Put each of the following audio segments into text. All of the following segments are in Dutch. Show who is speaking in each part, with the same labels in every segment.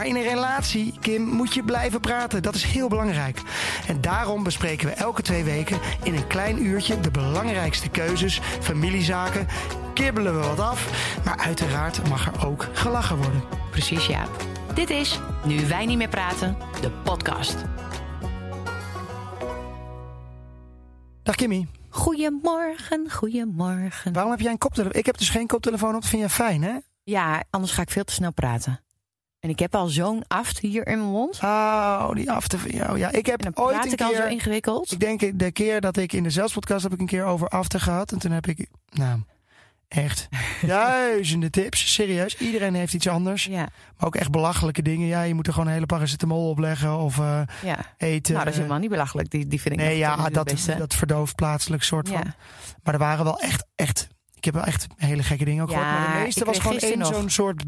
Speaker 1: Maar in een relatie, Kim, moet je blijven praten. Dat is heel belangrijk. En daarom bespreken we elke twee weken in een klein uurtje de belangrijkste keuzes, familiezaken. Kibbelen we wat af, maar uiteraard mag er ook gelachen worden.
Speaker 2: Precies, Jaap. Dit is Nu wij niet meer praten, de podcast.
Speaker 1: Dag Kimmy,
Speaker 2: Goedemorgen, goedemorgen.
Speaker 1: waarom heb jij een koptelefoon? Ik heb dus geen koptelefoon op. Dat vind jij fijn, hè?
Speaker 2: Ja, anders ga ik veel te snel praten. En ik heb al zo'n aft hier in mijn mond.
Speaker 1: Oh, die af te van jou. Ja, ik heb
Speaker 2: En dan
Speaker 1: ooit
Speaker 2: praat
Speaker 1: een
Speaker 2: ik al zo
Speaker 1: keer...
Speaker 2: ingewikkeld.
Speaker 1: Ik denk de keer dat ik in de zelfspodcast heb ik een keer over afte gehad. En toen heb ik, nou, echt duizenden tips. Serieus, iedereen heeft iets anders.
Speaker 2: Ja,
Speaker 1: Maar ook echt belachelijke dingen. Ja, je moet er gewoon een hele paracetamol opleggen of eh,
Speaker 2: ja.
Speaker 1: eten.
Speaker 2: Nou, dat is helemaal niet belachelijk. Die, die vind ik
Speaker 1: Nee, ja, dat, dat verdooft plaatselijk soort van. Maar er waren wel echt, echt... Ik heb wel echt hele gekke dingen ook
Speaker 2: Ja,
Speaker 1: gehoord. Maar de meeste was gewoon één zo'n soort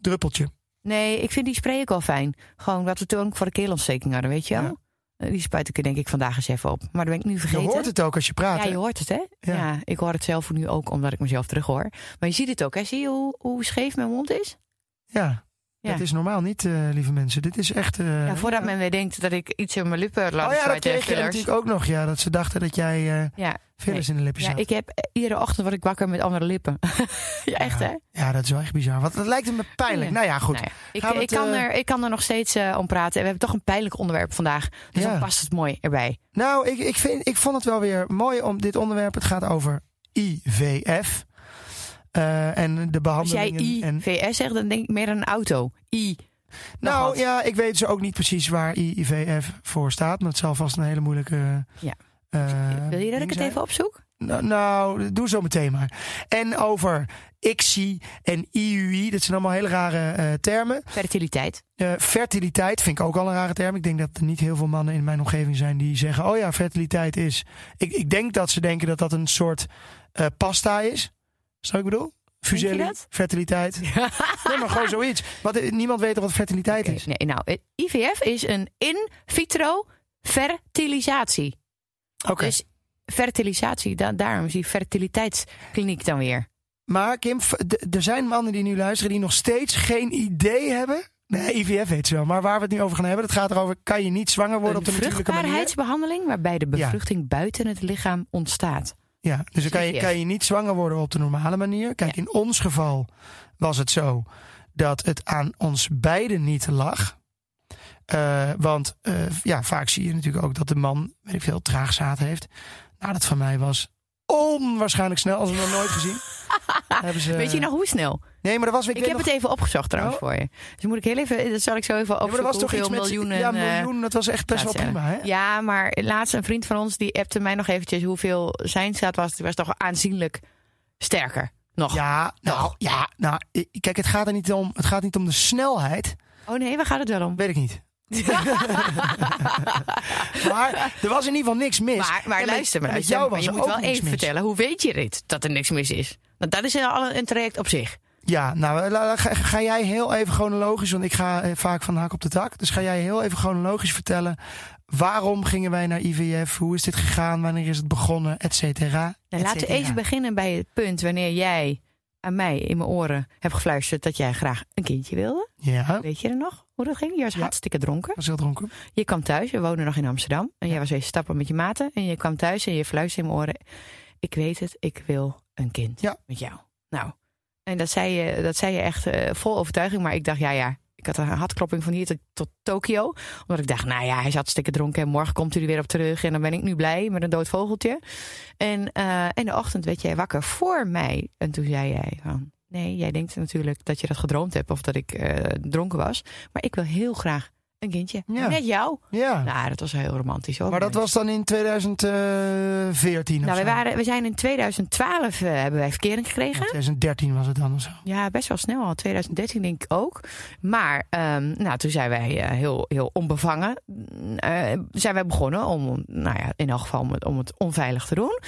Speaker 1: druppeltje.
Speaker 2: Nee, ik vind die spray ook wel fijn. Gewoon wat we toen ook voor de keelontsteking hadden, weet je wel?
Speaker 1: Ja.
Speaker 2: Eh, Die spuit ik er denk ik vandaag eens even op. Maar dat ben ik nu
Speaker 1: Je
Speaker 2: vergeten.
Speaker 1: hoort het ook als je praat.
Speaker 2: Ja, je hoort het, hè? Ja.
Speaker 1: Ja.
Speaker 2: ik hoor het zelf nu ook, omdat ik mezelf terug hoor. Maar je ziet het ook, hè? Zie je hoe, hoe scheef mijn mond is?
Speaker 1: Ja,
Speaker 2: Ja.
Speaker 1: dat is normaal niet, eh, lieve mensen. Dit is echt... eh,
Speaker 2: Ja, voordat men weer denkt dat ik iets in mijn lippen laat
Speaker 1: Oh ja, dat kreeg je natuurlijk ook nog. Ja, dat ze dachten dat jij eh
Speaker 2: Ja,
Speaker 1: in de lippen
Speaker 2: ja,
Speaker 1: zat.
Speaker 2: ik heb iedere ochtend word ik wakker met andere lippen. ja, echt, hè?
Speaker 1: Ja, dat is wel echt bizar. Want dat lijkt me pijnlijk.
Speaker 2: Ja.
Speaker 1: Nou ja, goed.
Speaker 2: Nou ja, ik,
Speaker 1: het,
Speaker 2: kan er, ik kan er nog steeds om praten. En we hebben toch een pijnlijk onderwerp vandaag. Dus
Speaker 1: Ja.
Speaker 2: dan past het mooi erbij.
Speaker 1: Nou, ik, ik, vind, ik vond het wel weer mooi om dit onderwerp. Het gaat over IVF. Eh, en de
Speaker 2: Als jij
Speaker 1: behandelingen. en,
Speaker 2: IVS zegt, dan denk ik meer aan een auto. I.
Speaker 1: nou
Speaker 2: wat.
Speaker 1: ja, ik weet dus ook niet precies waar IVF voor staat. Maar het zal vast een hele moeilijke.
Speaker 2: Ja.
Speaker 1: eh,
Speaker 2: Wil je dat ik het
Speaker 1: zijn.
Speaker 2: even opzoek?
Speaker 1: Nou, nou, doe zo meteen maar. En over ICSI en IUI. Dat zijn allemaal hele rare eh, termen.
Speaker 2: Fertiliteit.
Speaker 1: Fertiliteit vind ik ook al een rare term. Ik denk dat er niet heel veel mannen in mijn omgeving zijn die zeggen: Oh ja, fertiliteit is. Ik, ik denk dat ze denken dat dat een soort pasta is. Wat ik bedoel? Fuselli,
Speaker 2: dat?
Speaker 1: fertiliteit. nee, maar gewoon zoiets. Want eh, niemand weet wat fertiliteit is.
Speaker 2: Nee, nou, het IVF is een in vitro fertilisatie.
Speaker 1: Oké.
Speaker 2: Dus fertilisatie, da- daarom is die fertiliteitskliniek dan weer.
Speaker 1: Maar Kim, er zijn mannen die nu luisteren die nog steeds geen idee hebben. Nee, IVF weet ze wel. Maar waar we het nu over gaan hebben, het gaat erover: kan je niet zwanger worden
Speaker 2: Een
Speaker 1: op de natuurlijke manier?
Speaker 2: vruchtbaarheidsbehandeling waarbij de bevruchting buiten het lichaam ontstaat.
Speaker 1: Ja, dus dan kan je,
Speaker 2: IVF.
Speaker 1: kan je niet zwanger worden op de normale manier. Kijk, in ons geval was het zo dat het aan ons beiden niet lag. Eh, want eh, ja, vaak zie je natuurlijk ook dat de man, weet ik veel, traagzaad heeft. Nou, dat van mij was onwaarschijnlijk snel, als we nog nooit gezien. Hebben ze,
Speaker 2: Weet je nog hoe snel?
Speaker 1: Nee, maar dat was... Ik,
Speaker 2: Ik, heb
Speaker 1: nog-
Speaker 2: het even opgezocht trouwens
Speaker 1: Oh.
Speaker 2: voor je. Dus moet ik heel even, dat zal ik zo even
Speaker 1: Ja, maar
Speaker 2: opzoeken.
Speaker 1: er was toch iets
Speaker 2: miljoenen.
Speaker 1: Ja,
Speaker 2: eh,
Speaker 1: miljoen, dat was echt best wel prima, hè?
Speaker 2: Ja, maar laatst een vriend van ons die appte mij nog eventjes hoeveel zijn staat was. Die was toch aanzienlijk sterker. Nog.
Speaker 1: Ja, nou, ja, nou, kijk, het gaat er niet om, het gaat niet om de snelheid.
Speaker 2: Oh nee, waar gaat het wel om?
Speaker 1: Weet ik niet. maar er was in ieder geval niks mis.
Speaker 2: Maar, maar luister maar,
Speaker 1: met
Speaker 2: luister,
Speaker 1: jou
Speaker 2: maar
Speaker 1: was
Speaker 2: je moet
Speaker 1: ook
Speaker 2: wel even
Speaker 1: mis.
Speaker 2: vertellen. Hoe weet je dit, dat er niks mis is? Want dat is al een traject op zich.
Speaker 1: Ja, nou ga, ga jij heel even chronologisch, want ik ga eh, vaak van de hak op de tak. Dus ga jij heel even chronologisch vertellen. Waarom gingen wij naar IVF? Hoe is dit gegaan? Wanneer is het begonnen? Et cetera.
Speaker 2: Nou, laten we even beginnen bij het punt wanneer jij aan mij in mijn oren hebt gefluisterd dat jij graag een kindje wilde.
Speaker 1: Ja,
Speaker 2: Weet je er nog hoe dat ging? Je was
Speaker 1: Ja.
Speaker 2: hartstikke dronken.
Speaker 1: was heel dronken.
Speaker 2: Je kwam thuis, we woonden nog in Amsterdam. En jij was even stappen met je maten. En je kwam thuis en je fluisterde in mijn oren. Ik weet het, ik wil een kind
Speaker 1: Ja.
Speaker 2: met jou. Nou, en dat zei je, dat zei je echt eh, vol overtuiging. Maar ik dacht, ja, ja. Ik had een hartklopping van hier tot, Tokio. Omdat ik dacht, nou ja, hij is hartstikke dronken. En morgen komt hij er weer op terug. En dan ben ik nu blij met een dood vogeltje. En eh, in de ochtend werd jij wakker voor mij. En toen zei jij van... Nee, jij denkt natuurlijk dat je dat gedroomd hebt. Of dat ik eh, dronken was. Maar ik wil heel graag Een kindje.
Speaker 1: Ja.
Speaker 2: Net jou.
Speaker 1: Ja.
Speaker 2: Nou, dat was heel romantisch hoor.
Speaker 1: maar dat was dan in 2014
Speaker 2: Nou,
Speaker 1: of
Speaker 2: we,
Speaker 1: zo?
Speaker 2: waren, we zijn in 2012 eh, hebben wij verkering gekregen.
Speaker 1: 2013 was het dan of zo.
Speaker 2: Ja, best wel snel al. 2013 denk ik ook. Maar ehm, nou, toen zijn wij eh, heel, heel onbevangen. eh, zijn wij begonnen om, nou ja, in elk geval om het, om het onveilig te doen.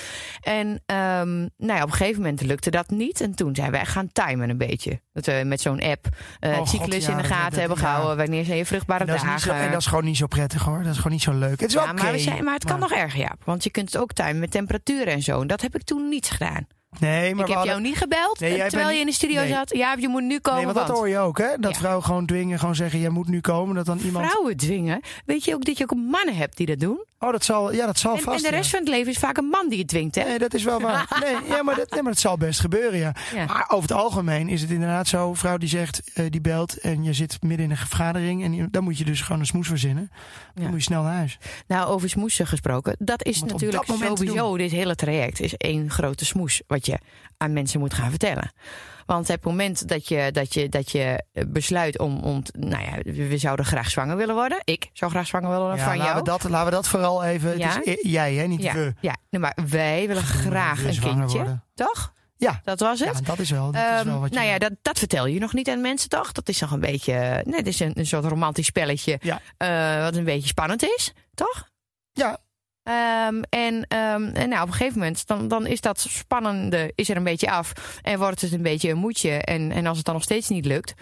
Speaker 2: En ehm, nou ja, op een gegeven moment lukte dat niet. En toen zijn wij gaan timen een beetje. Dat we met zo'n app
Speaker 1: Oh, God,
Speaker 2: cyclus
Speaker 1: ja,
Speaker 2: in de gaten
Speaker 1: dat-
Speaker 2: hebben
Speaker 1: ja.
Speaker 2: gehouden. Wanneer zijn je vruchtbare
Speaker 1: is niet
Speaker 2: dagen?
Speaker 1: zo, en dat is gewoon niet zo prettig hoor. Dat is gewoon niet zo leuk. Het is
Speaker 2: ja,
Speaker 1: oké.
Speaker 2: maar, we zijn, maar het kan nog erger, ja. Want je kunt het ook timen met temperaturen en zo. En dat heb ik toen niet gedaan.
Speaker 1: Nee, maar
Speaker 2: ik heb
Speaker 1: hadden-
Speaker 2: jou niet gebeld
Speaker 1: Nee,
Speaker 2: terwijl
Speaker 1: bent
Speaker 2: je in de studio
Speaker 1: nee.
Speaker 2: zat. Ja, je moet nu komen.
Speaker 1: Nee, want dat hoor je ook, hè? Dat
Speaker 2: Ja.
Speaker 1: vrouwen gewoon dwingen, gewoon zeggen: jij moet nu komen. Dat dan iemand.
Speaker 2: Vrouwen dwingen. Weet je ook dat je ook mannen hebt die dat doen?
Speaker 1: Oh, dat zal, ja, dat zal
Speaker 2: En,
Speaker 1: vast.
Speaker 2: en de rest
Speaker 1: ja.
Speaker 2: van het leven is vaak een man die het dwingt, hè?
Speaker 1: Nee, dat is wel waar. Nee, ja, maar dat, nee, maar dat zal best gebeuren, ja.
Speaker 2: Ja.
Speaker 1: Maar over het algemeen is het inderdaad zo: een vrouw die zegt, eh, die belt en je zit midden in een vergadering. En dan moet je dus gewoon een smoes verzinnen. Dan moet je snel naar huis.
Speaker 2: Nou, over smoesen gesproken. Dat is
Speaker 1: Om
Speaker 2: natuurlijk sowieso, dit hele traject is één grote smoes wat je aan mensen moet gaan vertellen. Want het moment dat je, dat je, dat je besluit om, om, nou ja, we zouden graag zwanger willen worden. Ik zou graag zwanger willen worden
Speaker 1: Ja,
Speaker 2: van
Speaker 1: laten,
Speaker 2: jou.
Speaker 1: we dat, laten we dat vooral even.
Speaker 2: Ja?
Speaker 1: Het is jij, hè? Niet
Speaker 2: ja,
Speaker 1: we.
Speaker 2: ja. Nee, maar wij willen graag een kindje.
Speaker 1: worden.
Speaker 2: Toch?
Speaker 1: Ja.
Speaker 2: Dat was het.
Speaker 1: Ja, dat is wel, dat is
Speaker 2: Ehm,
Speaker 1: wel wat je...
Speaker 2: nou ja, dat, dat vertel je nog niet aan mensen, toch? Dat is nog een beetje. Nee, het is een, een soort romantisch spelletje.
Speaker 1: Ja.
Speaker 2: eh, wat een beetje spannend is, toch?
Speaker 1: Ja.
Speaker 2: Ehm, en, ehm, en nou, op een gegeven moment, dan, dan is dat spannende is er een beetje af. En wordt het een beetje een moedje. En, en als het dan nog steeds niet lukt,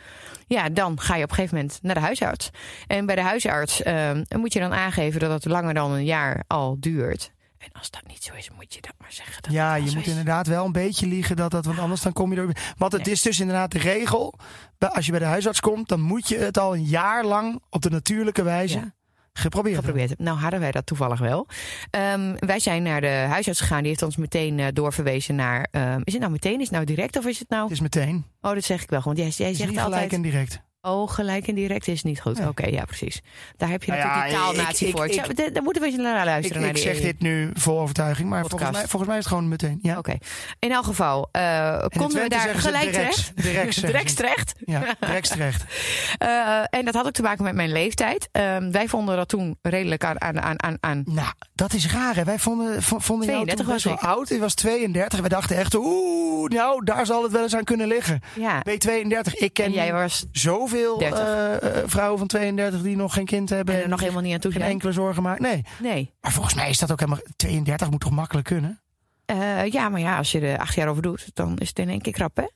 Speaker 2: ja, dan ga je op een gegeven moment naar de huisarts. En bij de huisarts ehm, moet je dan aangeven dat het langer dan een jaar al duurt. En als dat niet zo is, moet je dat maar zeggen. Dat
Speaker 1: Ja, je moet
Speaker 2: is.
Speaker 1: inderdaad wel een beetje liegen dat dat, want anders dan kom je er. Want het
Speaker 2: Nee.
Speaker 1: is dus inderdaad de regel. Als je bij de huisarts komt, dan moet je het al een jaar lang op de natuurlijke wijze
Speaker 2: Ja.
Speaker 1: Geprobeerd hebben.
Speaker 2: geprobeerd heb. Nou hadden wij dat toevallig wel. Ehm, wij zijn naar de huisarts gegaan. Die heeft ons meteen eh, doorverwezen naar... ehm, is het nou meteen? Is het nou direct of is het nou...
Speaker 1: Het is meteen.
Speaker 2: Oh, dat zeg ik wel. Want jij, jij zegt altijd...
Speaker 1: gelijk en direct.
Speaker 2: Oh, gelijk en direct is niet goed. Oké, ja, precies. Daar heb je
Speaker 1: Nou
Speaker 2: natuurlijk
Speaker 1: ja,
Speaker 2: die
Speaker 1: ik-
Speaker 2: taalnatie
Speaker 1: ik-
Speaker 2: voor.
Speaker 1: ik-
Speaker 2: Ja, daar- moeten we eens naar
Speaker 1: Ik,
Speaker 2: luisteren.
Speaker 1: ik zeg dit nu vol overtuiging, maar volgens mij, volgens mij is het gewoon meteen. Ja.
Speaker 2: Oké. In elk geval, eh, konden we daar gelijk
Speaker 1: direct,
Speaker 2: terecht?
Speaker 1: direct
Speaker 2: terecht.
Speaker 1: Ja, direct terecht.
Speaker 2: Eh, en dat had ook te maken met mijn leeftijd. Ehm, wij vonden dat toen redelijk aan... aan, aan, aan, aan
Speaker 1: Nou, dat is raar. Hè? Wij vonden, vonden jou
Speaker 2: 32
Speaker 1: toen best
Speaker 2: was
Speaker 1: wel oud. Je was 32. We dachten echt, oeh, nou, daar zal het wel eens aan kunnen liggen.
Speaker 2: ja.
Speaker 1: Ben je 32? Ik ken
Speaker 2: En jij was
Speaker 1: zoveel
Speaker 2: 30.
Speaker 1: eh, eh, vrouwen van 32 die nog geen kind hebben.
Speaker 2: er nog helemaal niet aan toe
Speaker 1: geen
Speaker 2: zijn.
Speaker 1: enkele zorgen maken. Nee,
Speaker 2: Nee.
Speaker 1: maar volgens mij is dat ook helemaal... 32 moet toch makkelijk kunnen?
Speaker 2: Eh, ja, maar ja, als je er acht jaar over doet, dan is het in één keer krap, hè?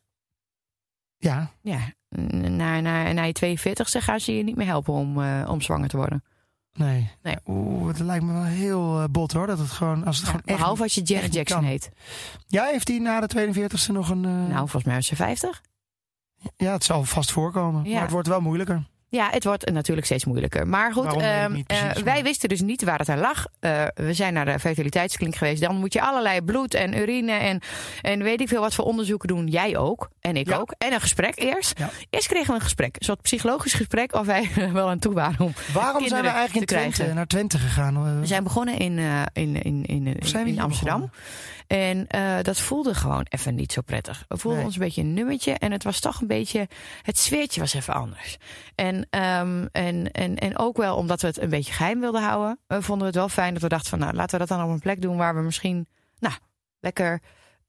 Speaker 1: Ja,
Speaker 2: Ja. Na, na, na je 42 gaan ze je niet meer helpen om, om zwanger te worden.
Speaker 1: nee.
Speaker 2: Nee.
Speaker 1: Oeh, het lijkt me wel heel bot hoor. Dat het gewoon, als het
Speaker 2: Ja,
Speaker 1: gewoon echt...
Speaker 2: behalve als je Janet Jackson heet.
Speaker 1: Ja, heeft hij na de 42e nog een...
Speaker 2: Nou, volgens mij is ze 50.
Speaker 1: Ja, het zal vast voorkomen.
Speaker 2: Ja.
Speaker 1: Maar het wordt wel moeilijker.
Speaker 2: Ja, het wordt natuurlijk steeds moeilijker. Maar goed, ehm, eh, wij wisten dus niet waar het aan lag. Eh, we zijn naar de fertiliteitskliniek geweest. Dan moet je allerlei bloed en urine en, en weet ik veel wat voor onderzoeken doen. Jij ook en ik
Speaker 1: Ja.
Speaker 2: ook. En een gesprek eerst.
Speaker 1: Ja.
Speaker 2: Eerst kregen we een gesprek. Een soort psychologisch gesprek of wij er wel aan toe waren om
Speaker 1: Waarom zijn we eigenlijk in
Speaker 2: te
Speaker 1: Twente, naar Twente gegaan?
Speaker 2: We zijn begonnen in, eh, in, in, in, in, Amsterdam.
Speaker 1: begonnen?
Speaker 2: En eh, dat voelde gewoon even niet zo prettig. We voelden
Speaker 1: Nee.
Speaker 2: ons een beetje een nummertje. En het was toch een beetje. Het sfeertje was even anders. En, ehm, en, en, en ook wel omdat we het een beetje geheim wilden houden. eh, vonden we het wel fijn dat we dachten van nou laten we dat dan op een plek doen waar we misschien. Nou, lekker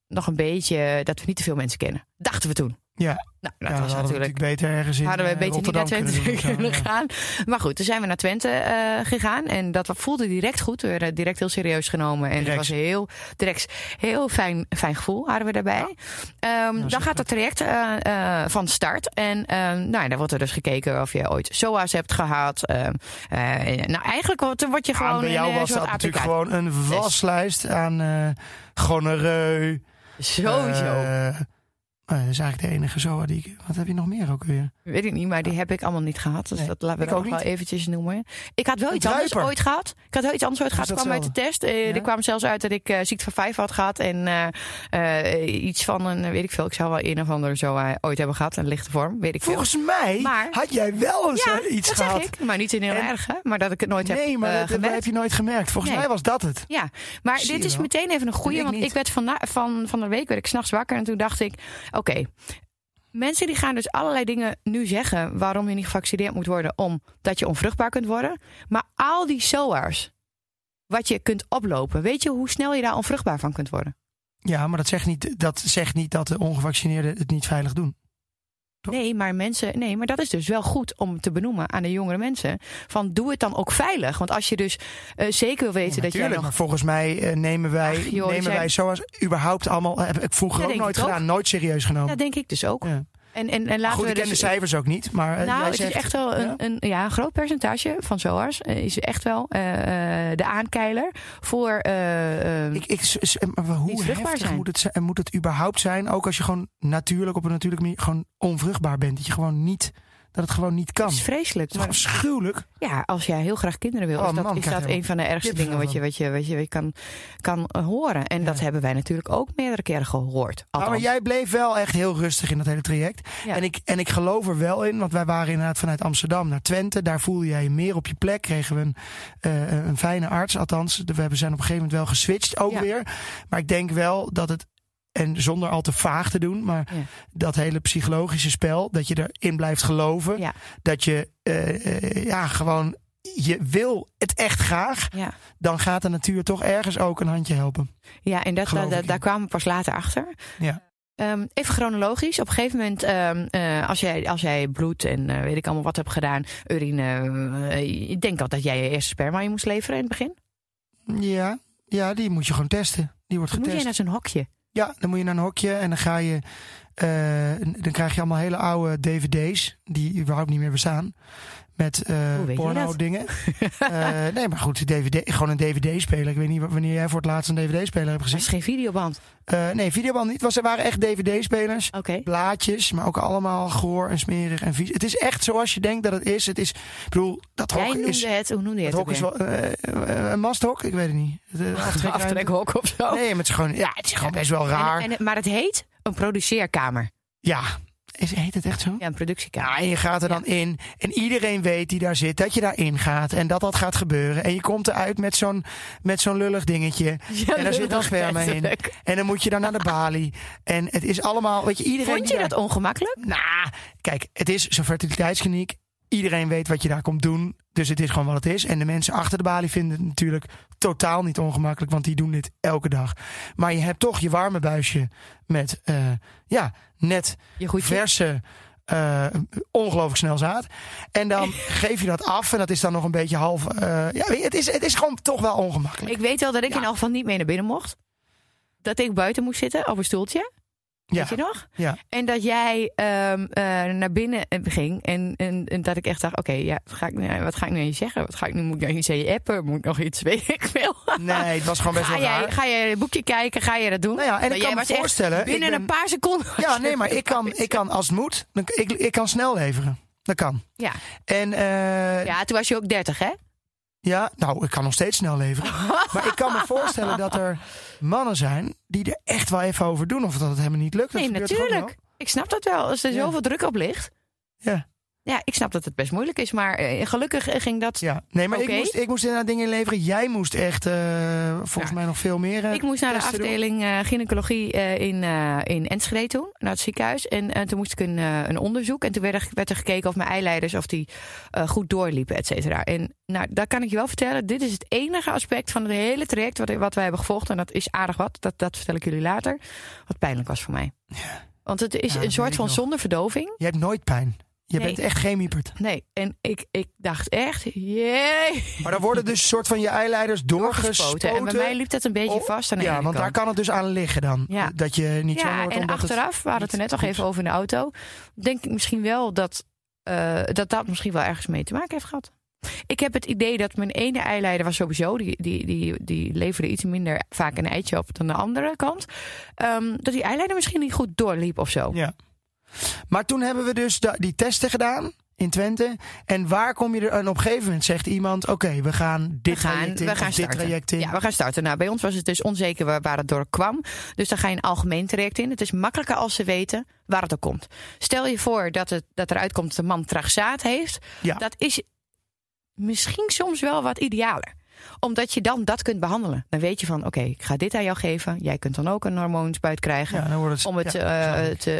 Speaker 2: nog een beetje. Dat we niet te veel mensen kennen. Dachten we toen.
Speaker 1: Ja,
Speaker 2: Nou, dat
Speaker 1: ja,
Speaker 2: was
Speaker 1: we
Speaker 2: natuurlijk.
Speaker 1: beter ergens in
Speaker 2: Hadden we
Speaker 1: eh,
Speaker 2: beter niet naar Twente
Speaker 1: kunnen doen ja.
Speaker 2: gaan. Maar goed, toen zijn we naar Twente eh, gegaan. En dat voelde direct goed. We werden direct heel serieus genomen. En het was heel, direct, heel fijn, fijn gevoel hadden we daarbij. Ehm, dan gaat het traject eh, eh, van start. En ehm, nou, dan wordt er dus gekeken of je ooit SOA's hebt gehad. Ehm, eh, nou, eigenlijk word, word je gewoon
Speaker 1: bij jou
Speaker 2: een eh,
Speaker 1: was dat natuurlijk
Speaker 2: APK.
Speaker 1: gewoon een waslijst aan eh gonoreu.
Speaker 2: Sowieso.
Speaker 1: Eh, dat is eigenlijk de enige zo die ik... Wat heb je nog meer ook weer?
Speaker 2: Weet ik niet, maar die heb ik allemaal niet gehad. Dus
Speaker 1: Nee,
Speaker 2: dat laten we
Speaker 1: ook
Speaker 2: wel eventjes noemen. Ik had wel
Speaker 1: Een
Speaker 2: iets anders ooit gehad. Ik had wel iets anders ooit gehad. Ik kwam uit de test. Eh,
Speaker 1: Ja?
Speaker 2: Er kwam zelfs uit dat ik eh, ziekte van vijf had gehad. En eh, eh, iets van een, weet ik veel. Ik zou wel een of ander zo eh, ooit hebben gehad. Een lichte vorm, weet ik veel.
Speaker 1: Volgens mij
Speaker 2: Maar-
Speaker 1: had jij wel eens
Speaker 2: ja,
Speaker 1: eh, iets
Speaker 2: dat
Speaker 1: gehad.
Speaker 2: zeg ik. Maar niet in heel
Speaker 1: En-
Speaker 2: erg, hè? Maar dat ik het nooit heb
Speaker 1: Nee, maar
Speaker 2: eh,
Speaker 1: dat, heb je nooit gemerkt. Volgens
Speaker 2: Nee.
Speaker 1: mij was dat het.
Speaker 2: Ja, maar
Speaker 1: Zie
Speaker 2: dit is
Speaker 1: wel.
Speaker 2: meteen even een goede. Want ik werd van, van, van de week werd ik s'nachts wakker. En toen dacht ik, oké, Mensen die gaan dus allerlei dingen nu zeggen waarom je niet gevaccineerd moet worden, omdat je onvruchtbaar kunt worden. Maar al die SOA's, wat je kunt oplopen, weet je hoe snel je daar onvruchtbaar van kunt worden?
Speaker 1: Ja, maar dat zegt niet dat, zegt niet dat de ongevaccineerden het niet veilig doen. Toch?
Speaker 2: Nee, maar mensen, nee, maar dat is dus wel goed om te benoemen aan de jongere mensen. Van doe het dan ook veilig. Want als je dus eh, zeker wil weten
Speaker 1: Ja,
Speaker 2: dat jij
Speaker 1: natuurlijk,
Speaker 2: nog
Speaker 1: maar volgens mij eh, nemen wij,
Speaker 2: Ach, joh,
Speaker 1: nemen wij zoals überhaupt allemaal, heb ik vroeger
Speaker 2: Ja,
Speaker 1: ook nooit
Speaker 2: ook.
Speaker 1: gedaan, nooit serieus genomen.
Speaker 2: Dat denk ik dus ook.
Speaker 1: Ja.
Speaker 2: En, en, en laten
Speaker 1: Goed,
Speaker 2: we
Speaker 1: ik ken
Speaker 2: dus,
Speaker 1: de cijfers ook niet, maar eh,
Speaker 2: Nou, het
Speaker 1: zegt,
Speaker 2: is echt wel een,
Speaker 1: ja?
Speaker 2: een, ja, een groot percentage van SOA's eh, is echt wel eh, de aankeiler voor eh, eh,
Speaker 1: Ik, ik, maar hoe heftig
Speaker 2: zijn.
Speaker 1: moet het, zijn- moet het überhaupt zijn? Ook als je gewoon natuurlijk op een natuurlijke manier gewoon onvruchtbaar bent. Dat je gewoon niet, dat het gewoon niet kan.
Speaker 2: het is vreselijk.
Speaker 1: Het is
Speaker 2: Maar
Speaker 1: afschuwelijk?
Speaker 2: ja, als jij heel graag kinderen wil,
Speaker 1: Oh,
Speaker 2: is dat,
Speaker 1: man,
Speaker 2: is dat een van de ergste dingen wat je, wat je, wat je, wat je kan, kan eh, horen. En dat hebben wij natuurlijk ook meerdere keren gehoord.
Speaker 1: Nou,
Speaker 2: Althans.
Speaker 1: maar jij bleef wel echt heel rustig in dat hele traject.
Speaker 2: Ja.
Speaker 1: En, ik, en ik geloof er wel in, want wij waren inderdaad vanuit Amsterdam naar Twente. Daar voelde jij je meer op je plek. Kregen we een, eh, een fijne arts. Althans, we hebben- zijn op een gegeven moment wel geswitcht ook
Speaker 2: Ja.
Speaker 1: weer. Maar ik denk wel dat het, en zonder al te vaag te doen, maar
Speaker 2: Ja.
Speaker 1: dat hele psychologische spel, dat je erin blijft geloven.
Speaker 2: Ja.
Speaker 1: Dat je eh, eh, ja, gewoon, je wil het echt graag.
Speaker 2: Ja.
Speaker 1: Dan gaat de natuur toch ergens ook een handje helpen.
Speaker 2: Ja, en dat,
Speaker 1: ik,
Speaker 2: daar kwamen we pas later achter.
Speaker 1: Ja.
Speaker 2: Ehm, even chronologisch. Op een gegeven moment, ehm, eh, als, jij, als jij bloed en eh, weet ik allemaal wat hebt gedaan, urine. eh, ik denk al dat jij je eerste sperma in moest leveren in het begin.
Speaker 1: Ja, ja, die moet je gewoon testen. Die wordt
Speaker 2: Dan moet
Speaker 1: getest.
Speaker 2: jij naar zo'n hokje.
Speaker 1: Ja, dan moet je naar een hokje en dan ga je. Eh, dan krijg je allemaal hele oude dvd's die überhaupt niet meer bestaan. Met eh porno dingen. Eh, nee, maar goed, DVD, gewoon een dvd-speler. Ik weet niet wanneer jij voor het laatst een dvd-speler hebt
Speaker 2: Dat
Speaker 1: gezien.
Speaker 2: is geen videoband.
Speaker 1: Nee, videoband niet. Was, er waren echt dvd-spelers. Blaadjes, maar ook allemaal goor en smerig en vies. Het is echt zoals je denkt dat het is. Het is, ik bedoel, dat
Speaker 2: Jij
Speaker 1: hok
Speaker 2: noemde
Speaker 1: is,
Speaker 2: het, hoe noemde je het?
Speaker 1: hok is wel een masthok. Ik weet het niet. Het, aftrekruimte.
Speaker 2: aftrekhok of zo.
Speaker 1: Nee, maar het is gewoon, ja, het is gewoon best wel raar.
Speaker 2: Maar het heet een produceerkamer.
Speaker 1: Ja, is, heet het echt zo?
Speaker 2: Ja, een productiekamer.
Speaker 1: Ja, en je gaat er dan in. En iedereen weet die daar zit dat je daarin gaat. En dat dat gaat gebeuren. En je komt eruit met zo'n, met zo'n lullig dingetje.
Speaker 2: Ja,
Speaker 1: en daar zit dan sperma in. En dan moet je dan naar de balie. En het is allemaal, weet je, iedereen.
Speaker 2: Vond je dat
Speaker 1: daar-
Speaker 2: ongemakkelijk?
Speaker 1: Nou, kijk, het is zo'n fertiliteitskliniek. Iedereen weet wat je daar komt doen. Dus het is gewoon wat het is. En de mensen achter de balie vinden het natuurlijk totaal niet ongemakkelijk. Want die doen dit elke dag. Maar je hebt toch je warme buisje met, eh, ja, net
Speaker 2: Je
Speaker 1: verse, eh, ongelooflijk snel zaad. En dan geef je dat af en dat is dan nog een beetje half. eh, ja, het, is, het is gewoon toch wel ongemakkelijk.
Speaker 2: Ik weet wel dat ik
Speaker 1: Ja.
Speaker 2: in elk geval niet mee naar binnen mocht. Dat ik buiten moest zitten op een stoeltje.
Speaker 1: Ja,
Speaker 2: Weet je nog?
Speaker 1: ja.
Speaker 2: En dat jij ehm, eh, naar binnen eh, ging. En, en, en dat ik echt dacht: oké, ja, wat, ga ik nu- wat ga ik nu aan je zeggen? Wat ga ik nu? Moet ik nog iets aan je appen? Moet ik nog iets weet ik veel?
Speaker 1: Nee, het was gewoon best
Speaker 2: Ga
Speaker 1: wel
Speaker 2: jij,
Speaker 1: raar.
Speaker 2: ga je een boekje kijken? Ga je dat doen?
Speaker 1: Nou ja, en
Speaker 2: Nou,
Speaker 1: ik kan me voorstellen.
Speaker 2: Binnen
Speaker 1: ben-
Speaker 2: een paar seconden.
Speaker 1: Ja, nee, maar ik kan, ik kan als het moet, ik, ik kan snel leveren. Dat kan.
Speaker 2: Ja.
Speaker 1: En eh,
Speaker 2: ja, toen was je ook 30, hè?
Speaker 1: Ja, nou, ik kan nog steeds snel leveren. maar ik kan me voorstellen dat er mannen zijn die er echt wel even over doen. Of dat het helemaal niet lukt.
Speaker 2: Nee, natuurlijk. Ik snap dat wel. Als er
Speaker 1: Ja.
Speaker 2: zoveel druk op ligt.
Speaker 1: Ja.
Speaker 2: Ja, ik snap dat het best moeilijk is. Maar eh, gelukkig eh, ging dat.
Speaker 1: Ja, nee, maar ik, moest, ik moest inderdaad dingen inleveren. Jij moest echt, eh, volgens
Speaker 2: Ja.
Speaker 1: mij nog veel meer.
Speaker 2: Ik moest naar de afdeling eh, gynaecologie in, in Enschede toen, naar het ziekenhuis. En toen moest ik een, een onderzoek. En toen werd er, werd er gekeken of mijn eileiders of die goed doorliepen, et cetera. En nou, daar kan ik je wel vertellen, dit is het enige aspect van het hele traject wat, wat wij hebben gevolgd. En dat is aardig wat, dat, dat vertel ik jullie later. Wat pijnlijk was voor mij. Want het is
Speaker 1: Ja,
Speaker 2: een soort van zonder verdoving.
Speaker 1: Je hebt nooit pijn. Je
Speaker 2: Nee.
Speaker 1: bent echt geen miepert.
Speaker 2: Nee, en ik, ik dacht echt, jee.
Speaker 1: Maar dan worden dus soort van je eileiders doorgespoten.
Speaker 2: En bij mij liep dat een beetje
Speaker 1: Oh,
Speaker 2: vast aan de
Speaker 1: Ja, want daar kan het dus aan liggen dan.
Speaker 2: Ja.
Speaker 1: Dat je niet zo
Speaker 2: Ja,
Speaker 1: wordt
Speaker 2: en achteraf, we hadden het er net nog even over in de auto. Denk ik misschien wel dat, eh, dat dat misschien wel ergens mee te maken heeft gehad. Ik heb het idee dat mijn ene eileider was sowieso, die, die, die, die leverde iets minder vaak een eitje op dan de andere kant. Ehm, dat die eileider misschien niet goed doorliep of zo.
Speaker 1: Ja. Maar toen hebben we dus die testen gedaan in Twente. En waar kom je er? En op een gegeven moment zegt iemand: Oké, we gaan dit
Speaker 2: we gaan,
Speaker 1: traject in.
Speaker 2: we gaan
Speaker 1: dit
Speaker 2: starten.
Speaker 1: traject in.
Speaker 2: Ja, we gaan starten. Nou, bij ons was het dus onzeker waar, waar het door kwam. Dus dan ga je een algemeen traject in. Het is makkelijker als ze weten waar het door komt. Stel je voor dat, het, dat eruit komt dat de man traagzaad heeft.
Speaker 1: Ja.
Speaker 2: Dat is misschien soms wel wat idealer. Omdat je dan dat kunt behandelen. Dan weet je van, oké, ik ga dit aan jou geven. Jij kunt dan ook een hormoonspuit krijgen.
Speaker 1: Ja, het,
Speaker 2: om het
Speaker 1: ja,
Speaker 2: eh, te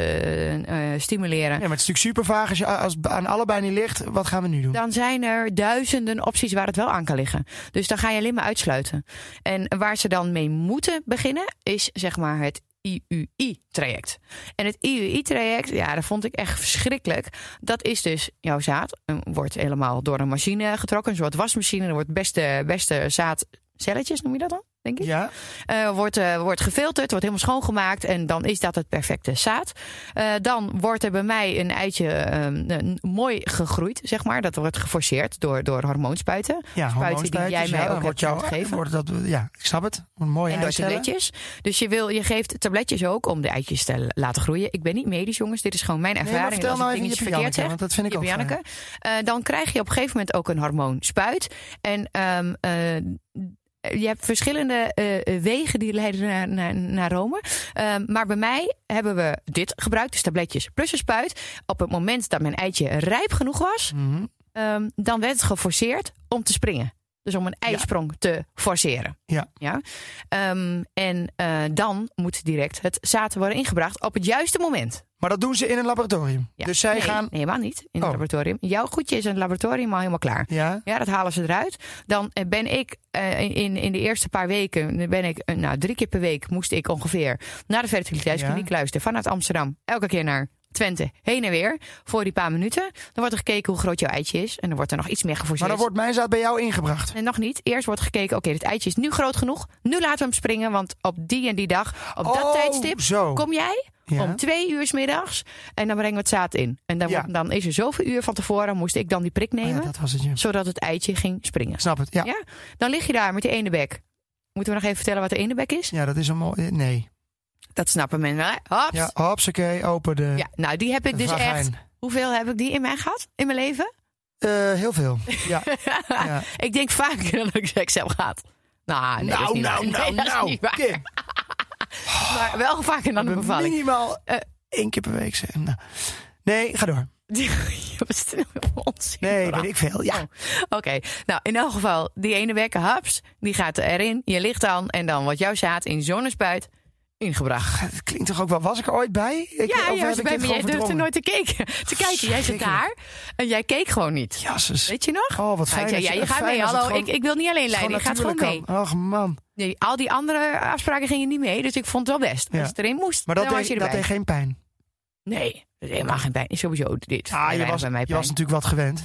Speaker 2: eh, stimuleren.
Speaker 1: Ja, maar het is natuurlijk super vaag. Als je als aan allebei niet ligt, wat gaan we nu doen?
Speaker 2: Dan zijn er duizenden opties waar het wel aan kan liggen. Dus dan ga je alleen maar uitsluiten. En waar ze dan mee moeten beginnen, is zeg maar het IUI-traject. En het IUI-traject, ja, dat vond ik echt verschrikkelijk. Dat is dus jouw zaad, wordt helemaal door een machine getrokken, een soort wasmachine. Er wordt beste, beste zaadcelletjes, noem je dat dan? Denk ik.
Speaker 1: Ja,
Speaker 2: Eh, wordt, eh, wordt gefilterd, wordt helemaal schoongemaakt en dan is dat het perfecte zaad. Eh, dan wordt er bij mij een eitje eh, een- mooi gegroeid, zeg maar. Dat wordt geforceerd door, door hormoonspuiten.
Speaker 1: ja
Speaker 2: Spuiten die jij mij
Speaker 1: ja,
Speaker 2: ook hebt
Speaker 1: jou,
Speaker 2: gegeven.
Speaker 1: Wordt dat, ja, ik snap het. Een mooie
Speaker 2: En door tabletjes. Dus je, wil, je geeft tabletjes ook om de eitjes te laten groeien. Ik ben niet medisch, jongens. Dit is gewoon mijn
Speaker 1: Nee,
Speaker 2: ervaring.
Speaker 1: maar vertel nou even
Speaker 2: verkeerd zeg.
Speaker 1: want dat vind ik ook
Speaker 2: Janneke. Dan krijg je op een gegeven moment ook een hormoonspuit. En ehm, eh, je hebt verschillende eh, wegen die leiden naar, naar, naar Rome. Ehm, maar bij mij hebben we dit gebruikt, dus tabletjes plus een spuit. Op het moment dat mijn eitje rijp genoeg was,
Speaker 1: Mhm.
Speaker 2: Ehm, dan werd het geforceerd om te springen. Dus om een ijsprong te forceren.
Speaker 1: Ja.
Speaker 2: ja? Ehm, en eh, dan moet direct het zaad worden ingebracht op het juiste moment.
Speaker 1: Maar dat doen ze in een laboratorium.
Speaker 2: Ja.
Speaker 1: Dus zij
Speaker 2: nee,
Speaker 1: gaan...
Speaker 2: Nee, helemaal niet in het
Speaker 1: Oh.
Speaker 2: laboratorium. Jouw goedje is in het laboratorium al helemaal klaar.
Speaker 1: Ja,
Speaker 2: Ja, dat halen ze eruit. Dan eh, ben ik eh, in, in de eerste paar weken, ben ik, eh, nou, drie keer per week moest ik ongeveer naar de fertiliteitskliniek
Speaker 1: Ja.
Speaker 2: luisteren. Vanuit Amsterdam, elke keer naar Twente, heen en weer. Voor die paar minuten. Dan wordt er gekeken hoe groot jouw eitje is. En dan wordt er nog iets meer geforceerd.
Speaker 1: maar dan wordt mijn zaad bij jou ingebracht.
Speaker 2: Nee, nog niet. Eerst wordt gekeken, oké, dit eitje is nu groot genoeg. Nu laten we hem springen, want op die en die dag, op dat
Speaker 1: Oh,
Speaker 2: tijdstip,
Speaker 1: zo.
Speaker 2: kom jij
Speaker 1: Ja.
Speaker 2: om twee uur 's middags. En dan brengen we het zaad in. En dan,
Speaker 1: Ja.
Speaker 2: wordt- dan is er zoveel uur van tevoren, moest ik dan die prik
Speaker 1: Oh
Speaker 2: nemen,
Speaker 1: ja, dat was het, ja.
Speaker 2: zodat het eitje ging springen.
Speaker 1: Snap het, ja.
Speaker 2: Ja. Dan lig je daar met die ene bek. Moeten we nog even vertellen wat de ene bek is?
Speaker 1: Ja, dat is een mooi... Nee.
Speaker 2: Dat snappen mensen? Hops.
Speaker 1: Ja,
Speaker 2: Ja.
Speaker 1: hopsakee, open de,
Speaker 2: nou die heb ik dus echt. Hoeveel heb ik die in mij gehad? In mijn leven?
Speaker 1: Eh, heel veel. Ja. ja.
Speaker 2: ik denk vaker dan ik seks heb gehad. Nou, nee, dat is
Speaker 1: nou,
Speaker 2: niet
Speaker 1: nou, nou,
Speaker 2: dat
Speaker 1: nou. Kim,
Speaker 2: Maar wel vaker dan een bevalling.
Speaker 1: minimaal
Speaker 2: Eh.
Speaker 1: één keer per week. Nou. Nee, ga door.
Speaker 2: Je onzin.
Speaker 1: Nee, weet ik veel. Ja.
Speaker 2: Oh, Oké, nou in elk geval, die ene wekker, haps, die gaat erin. Je ligt dan en dan wordt jouw zaad in zo'n spuit ingebracht.
Speaker 1: Het klinkt toch ook wel... Was ik er ooit bij? Ik,
Speaker 2: ja, jij was bij. Jij durfde nooit te, kijken, te kijken. Jij zit daar en jij keek gewoon niet.
Speaker 1: Jasses.
Speaker 2: Weet je nog?
Speaker 1: Oh, wat fijn.
Speaker 2: ja, je gaat mee. Hallo,
Speaker 1: gewoon-
Speaker 2: ik, ik wil niet alleen leiden. Je gaat gewoon mee.
Speaker 1: kan. Och man.
Speaker 2: Nee, al die andere afspraken gingen niet mee. Dus ik vond het wel best.
Speaker 1: Ja.
Speaker 2: Als het erin moest,
Speaker 1: Maar dat,
Speaker 2: dan was
Speaker 1: deed,
Speaker 2: je
Speaker 1: dat deed geen pijn.
Speaker 2: Nee, helemaal geen pijn. Sowieso dit.
Speaker 1: Ah, je was,
Speaker 2: bij mij
Speaker 1: je
Speaker 2: pijn.
Speaker 1: was natuurlijk wat gewend.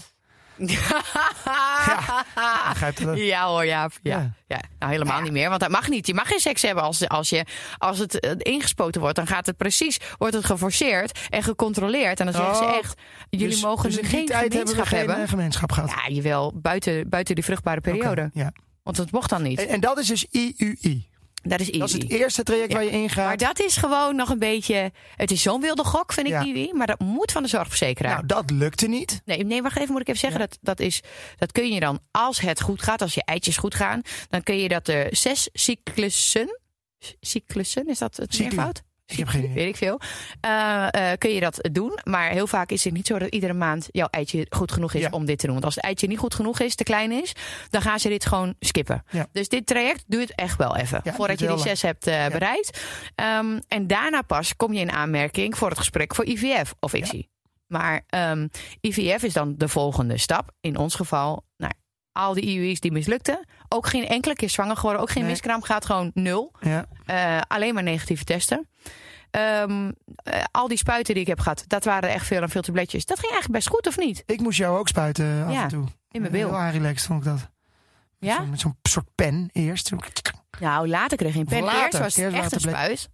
Speaker 1: Begrijp je dat?
Speaker 2: Ja hoor, Jaap. Ja.
Speaker 1: Ja.
Speaker 2: Ja. Nou, helemaal niet meer. Want dat mag niet. Je mag geen seks hebben als, als, je, als het eh, ingespoten wordt. Dan gaat het precies, wordt het geforceerd en gecontroleerd. En dan zeggen ze
Speaker 1: Oh,
Speaker 2: echt, jullie
Speaker 1: Dus-
Speaker 2: mogen
Speaker 1: dus
Speaker 2: geen
Speaker 1: tijd hebben we
Speaker 2: gemeenschap
Speaker 1: geen
Speaker 2: hebben.
Speaker 1: eh, gemeenschap gehad.
Speaker 2: Ja, jawel, buiten, buiten die vruchtbare periode.
Speaker 1: Ja.
Speaker 2: Want dat mocht dan niet.
Speaker 1: en, en dat is dus IUI.
Speaker 2: Dat is easy.
Speaker 1: Dat is het eerste traject
Speaker 2: Ja.
Speaker 1: waar je ingaat.
Speaker 2: Maar dat is gewoon nog een beetje... Het is zo'n wilde gok, vind ik,
Speaker 1: Ja.
Speaker 2: IUI. Maar dat moet van de zorgverzekeraar.
Speaker 1: Nou, dat lukte niet.
Speaker 2: Nee, nee, wacht even, moet ik even zeggen. Dat, dat, is, dat kun je dan, als het goed gaat, als je eitjes goed gaan, dan kun je dat de zes cyclussen. Cyclussen, is dat het
Speaker 1: Cycli.
Speaker 2: meervoud?
Speaker 1: Ik heb geen idee.
Speaker 2: Weet ik veel. Eh, eh, kun je dat doen. Maar heel vaak is het niet zo dat iedere maand jouw eitje goed genoeg is
Speaker 1: Ja.
Speaker 2: om dit te doen. Want als het eitje niet goed genoeg is, te klein is, dan gaan ze dit gewoon skippen.
Speaker 1: Ja.
Speaker 2: Dus dit traject duurt echt wel even.
Speaker 1: Ja,
Speaker 2: voordat je die zes hebt eh, bereikt. Ehm, en daarna pas kom je in aanmerking voor het gesprek voor IVF of ICSI. Maar ehm, IVF is dan de volgende stap. In ons geval, nou, al die IUI's die mislukten. Ook geen enkele keer zwanger geworden. Ook geen
Speaker 1: Nee.
Speaker 2: miskraam. Gaat gewoon nul.
Speaker 1: Ja.
Speaker 2: Eh, alleen maar negatieve testen. Ehm, eh, al die spuiten die ik heb gehad, dat waren echt veel en veel tabletjes. Dat ging eigenlijk best goed, of niet?
Speaker 1: Ik moest jou ook spuiten af
Speaker 2: Ja,
Speaker 1: en toe.
Speaker 2: In mijn bil.
Speaker 1: Heel relaxed vond ik dat.
Speaker 2: Ja?
Speaker 1: zo'n- Met zo'n soort pen eerst.
Speaker 2: Nou, later kreeg je een pen.
Speaker 1: Later.
Speaker 2: Eerst was het
Speaker 1: Eerst
Speaker 2: echt een
Speaker 1: tablet-
Speaker 2: spuit.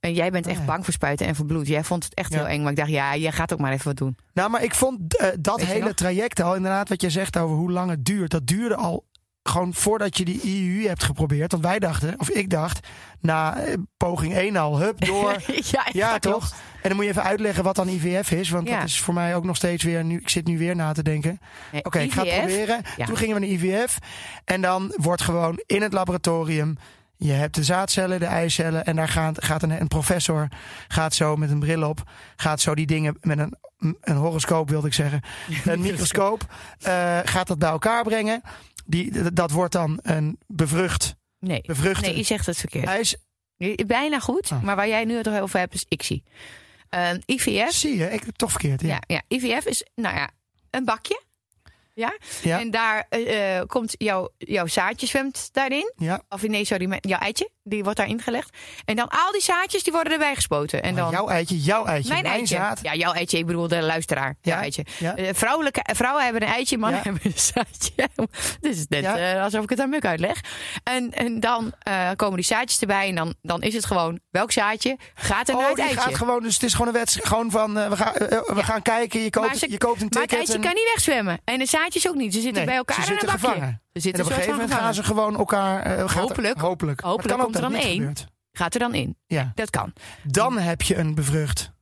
Speaker 2: En jij bent echt
Speaker 1: ja.
Speaker 2: bang voor spuiten en voor bloed. Jij vond het echt
Speaker 1: Ja.
Speaker 2: heel eng. Maar ik dacht, ja, jij gaat ook maar even wat doen.
Speaker 1: Nou, maar ik vond eh, dat
Speaker 2: Weet
Speaker 1: hele traject al, inderdaad, wat je zegt over hoe lang het duurt, dat duurde al gewoon voordat je die IUI hebt geprobeerd. Want wij dachten, of ik dacht, na eh, poging 1 al, hup, door.
Speaker 2: ja,
Speaker 1: toch?
Speaker 2: klopt.
Speaker 1: En dan moet je even uitleggen wat dan IVF is. Want
Speaker 2: Ja.
Speaker 1: dat is voor mij ook nog steeds weer, nu, ik zit nu weer na te denken. Oké, ik ga het proberen.
Speaker 2: Ja.
Speaker 1: Toen gingen we naar IVF. En dan wordt gewoon in het laboratorium. Je hebt de zaadcellen, de eicellen. En daar gaat, gaat een, een professor gaat zo met een bril op. Gaat zo die dingen met een, een horoscoop, wilde ik zeggen. Een microscoop. eh, gaat dat bij elkaar brengen. Die, dat wordt dan een bevrucht,
Speaker 2: Nee,
Speaker 1: bevruchte
Speaker 2: nee je zegt het verkeerd. Je- Bijna goed,
Speaker 1: Oh.
Speaker 2: maar waar jij nu het over hebt is ICSI. Ehm, IVF,
Speaker 1: Zie je, ik toch verkeerd. Ja.
Speaker 2: ja, ja, IVF is nou ja, een bakje. Ja?
Speaker 1: Ja.
Speaker 2: En daar eh, eh, komt jouw, jouw zaadje zwemt daarin.
Speaker 1: Ja.
Speaker 2: Of nee, sorry, met- jouw eitje, die wordt daarin gelegd. En dan al die zaadjes, die worden erbij gespoten. En
Speaker 1: Maar
Speaker 2: dan,
Speaker 1: jouw eitje, jouw eitje,
Speaker 2: mijn,
Speaker 1: mijn,
Speaker 2: eitje.
Speaker 1: zaad.
Speaker 2: Ja, jouw eitje, ik bedoel de luisteraar. Jouw
Speaker 1: Ja,
Speaker 2: eitje.
Speaker 1: ja.
Speaker 2: Eh, vrouwelijke, vrouwen hebben een eitje, mannen
Speaker 1: Ja.
Speaker 2: hebben een zaadje. Dit is net eh, alsof ik het aan Muk uitleg. En, en dan eh, komen die zaadjes erbij. En dan, dan is het gewoon, welk zaadje gaat er naar
Speaker 1: Oh,
Speaker 2: het
Speaker 1: die
Speaker 2: eitje?
Speaker 1: gaat gewoon, dus het is gewoon een wedstrijd. Gewoon van, we, gaan, we gaan kijken, je koopt,
Speaker 2: ze-
Speaker 1: je koopt een
Speaker 2: maar het
Speaker 1: ticket.
Speaker 2: eitje
Speaker 1: en-
Speaker 2: kan niet wegzwemmen. En de zaadjes ook niet. Ze zitten
Speaker 1: Nee,
Speaker 2: bij elkaar
Speaker 1: ze
Speaker 2: in een bakje.
Speaker 1: gevangen. En op een gegeven moment gaan ze gewoon elkaar... er-
Speaker 2: Hopelijk.
Speaker 1: Hopelijk.
Speaker 2: Hopelijk komt er dan één. Gaat er dan in.
Speaker 1: Ja.
Speaker 2: Dat kan.
Speaker 1: Dan heb je een bevrucht.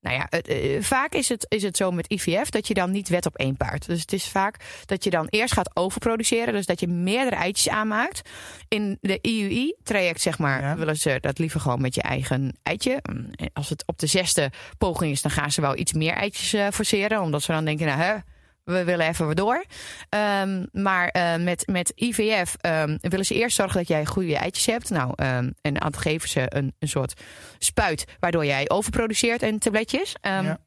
Speaker 2: Nou ja, het, eh, vaak is het, is het zo met IVF dat je dan niet wet op één paard. Dus het is vaak dat je dan eerst gaat overproduceren. Dus dat je meerdere eitjes aanmaakt. In de IUI-traject, zeg maar,
Speaker 1: Ja.
Speaker 2: willen ze dat liever gewoon met je eigen eitje. Als het op de zesde poging is, dan gaan ze wel iets meer eitjes eh, forceren. Omdat ze dan denken, nou hè, we willen even weer door. Ehm, maar eh, met, met IVF ehm, willen ze eerst zorgen dat jij goede eitjes hebt. Nou, ehm, en dan geven ze een, een soort spuit waardoor jij overproduceert en tabletjes.
Speaker 1: Ja.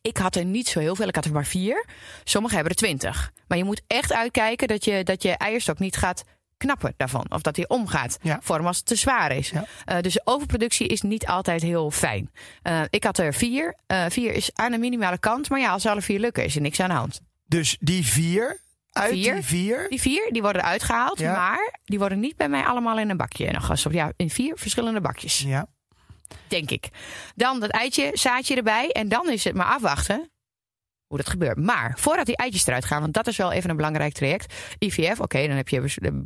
Speaker 2: Ik had er niet zo heel veel, ik had er maar vier. Sommigen hebben er twintig. Maar je moet echt uitkijken dat je, dat je eierstok niet gaat knappen daarvan. Of dat hij omgaat.
Speaker 1: Ja.
Speaker 2: Voor hem als het te zwaar is.
Speaker 1: Ja.
Speaker 2: Eh, dus overproductie is niet altijd heel fijn. Eh, ik had er vier. Vier is aan de minimale kant. Maar ja, als alle vier lukken is er niks aan de hand.
Speaker 1: Dus die vier, uit
Speaker 2: Vier.
Speaker 1: die vier...
Speaker 2: Die vier die worden uitgehaald.
Speaker 1: Ja.
Speaker 2: Maar die worden niet bij mij allemaal in een bakje. Nog op ja, in vier verschillende bakjes.
Speaker 1: Ja.
Speaker 2: Denk ik. Dan dat eitje, zaadje erbij. En dan is het maar afwachten hoe dat gebeurt. Maar voordat die eitjes eruit gaan, want dat is wel even een belangrijk traject. IVF, oké, dan heb je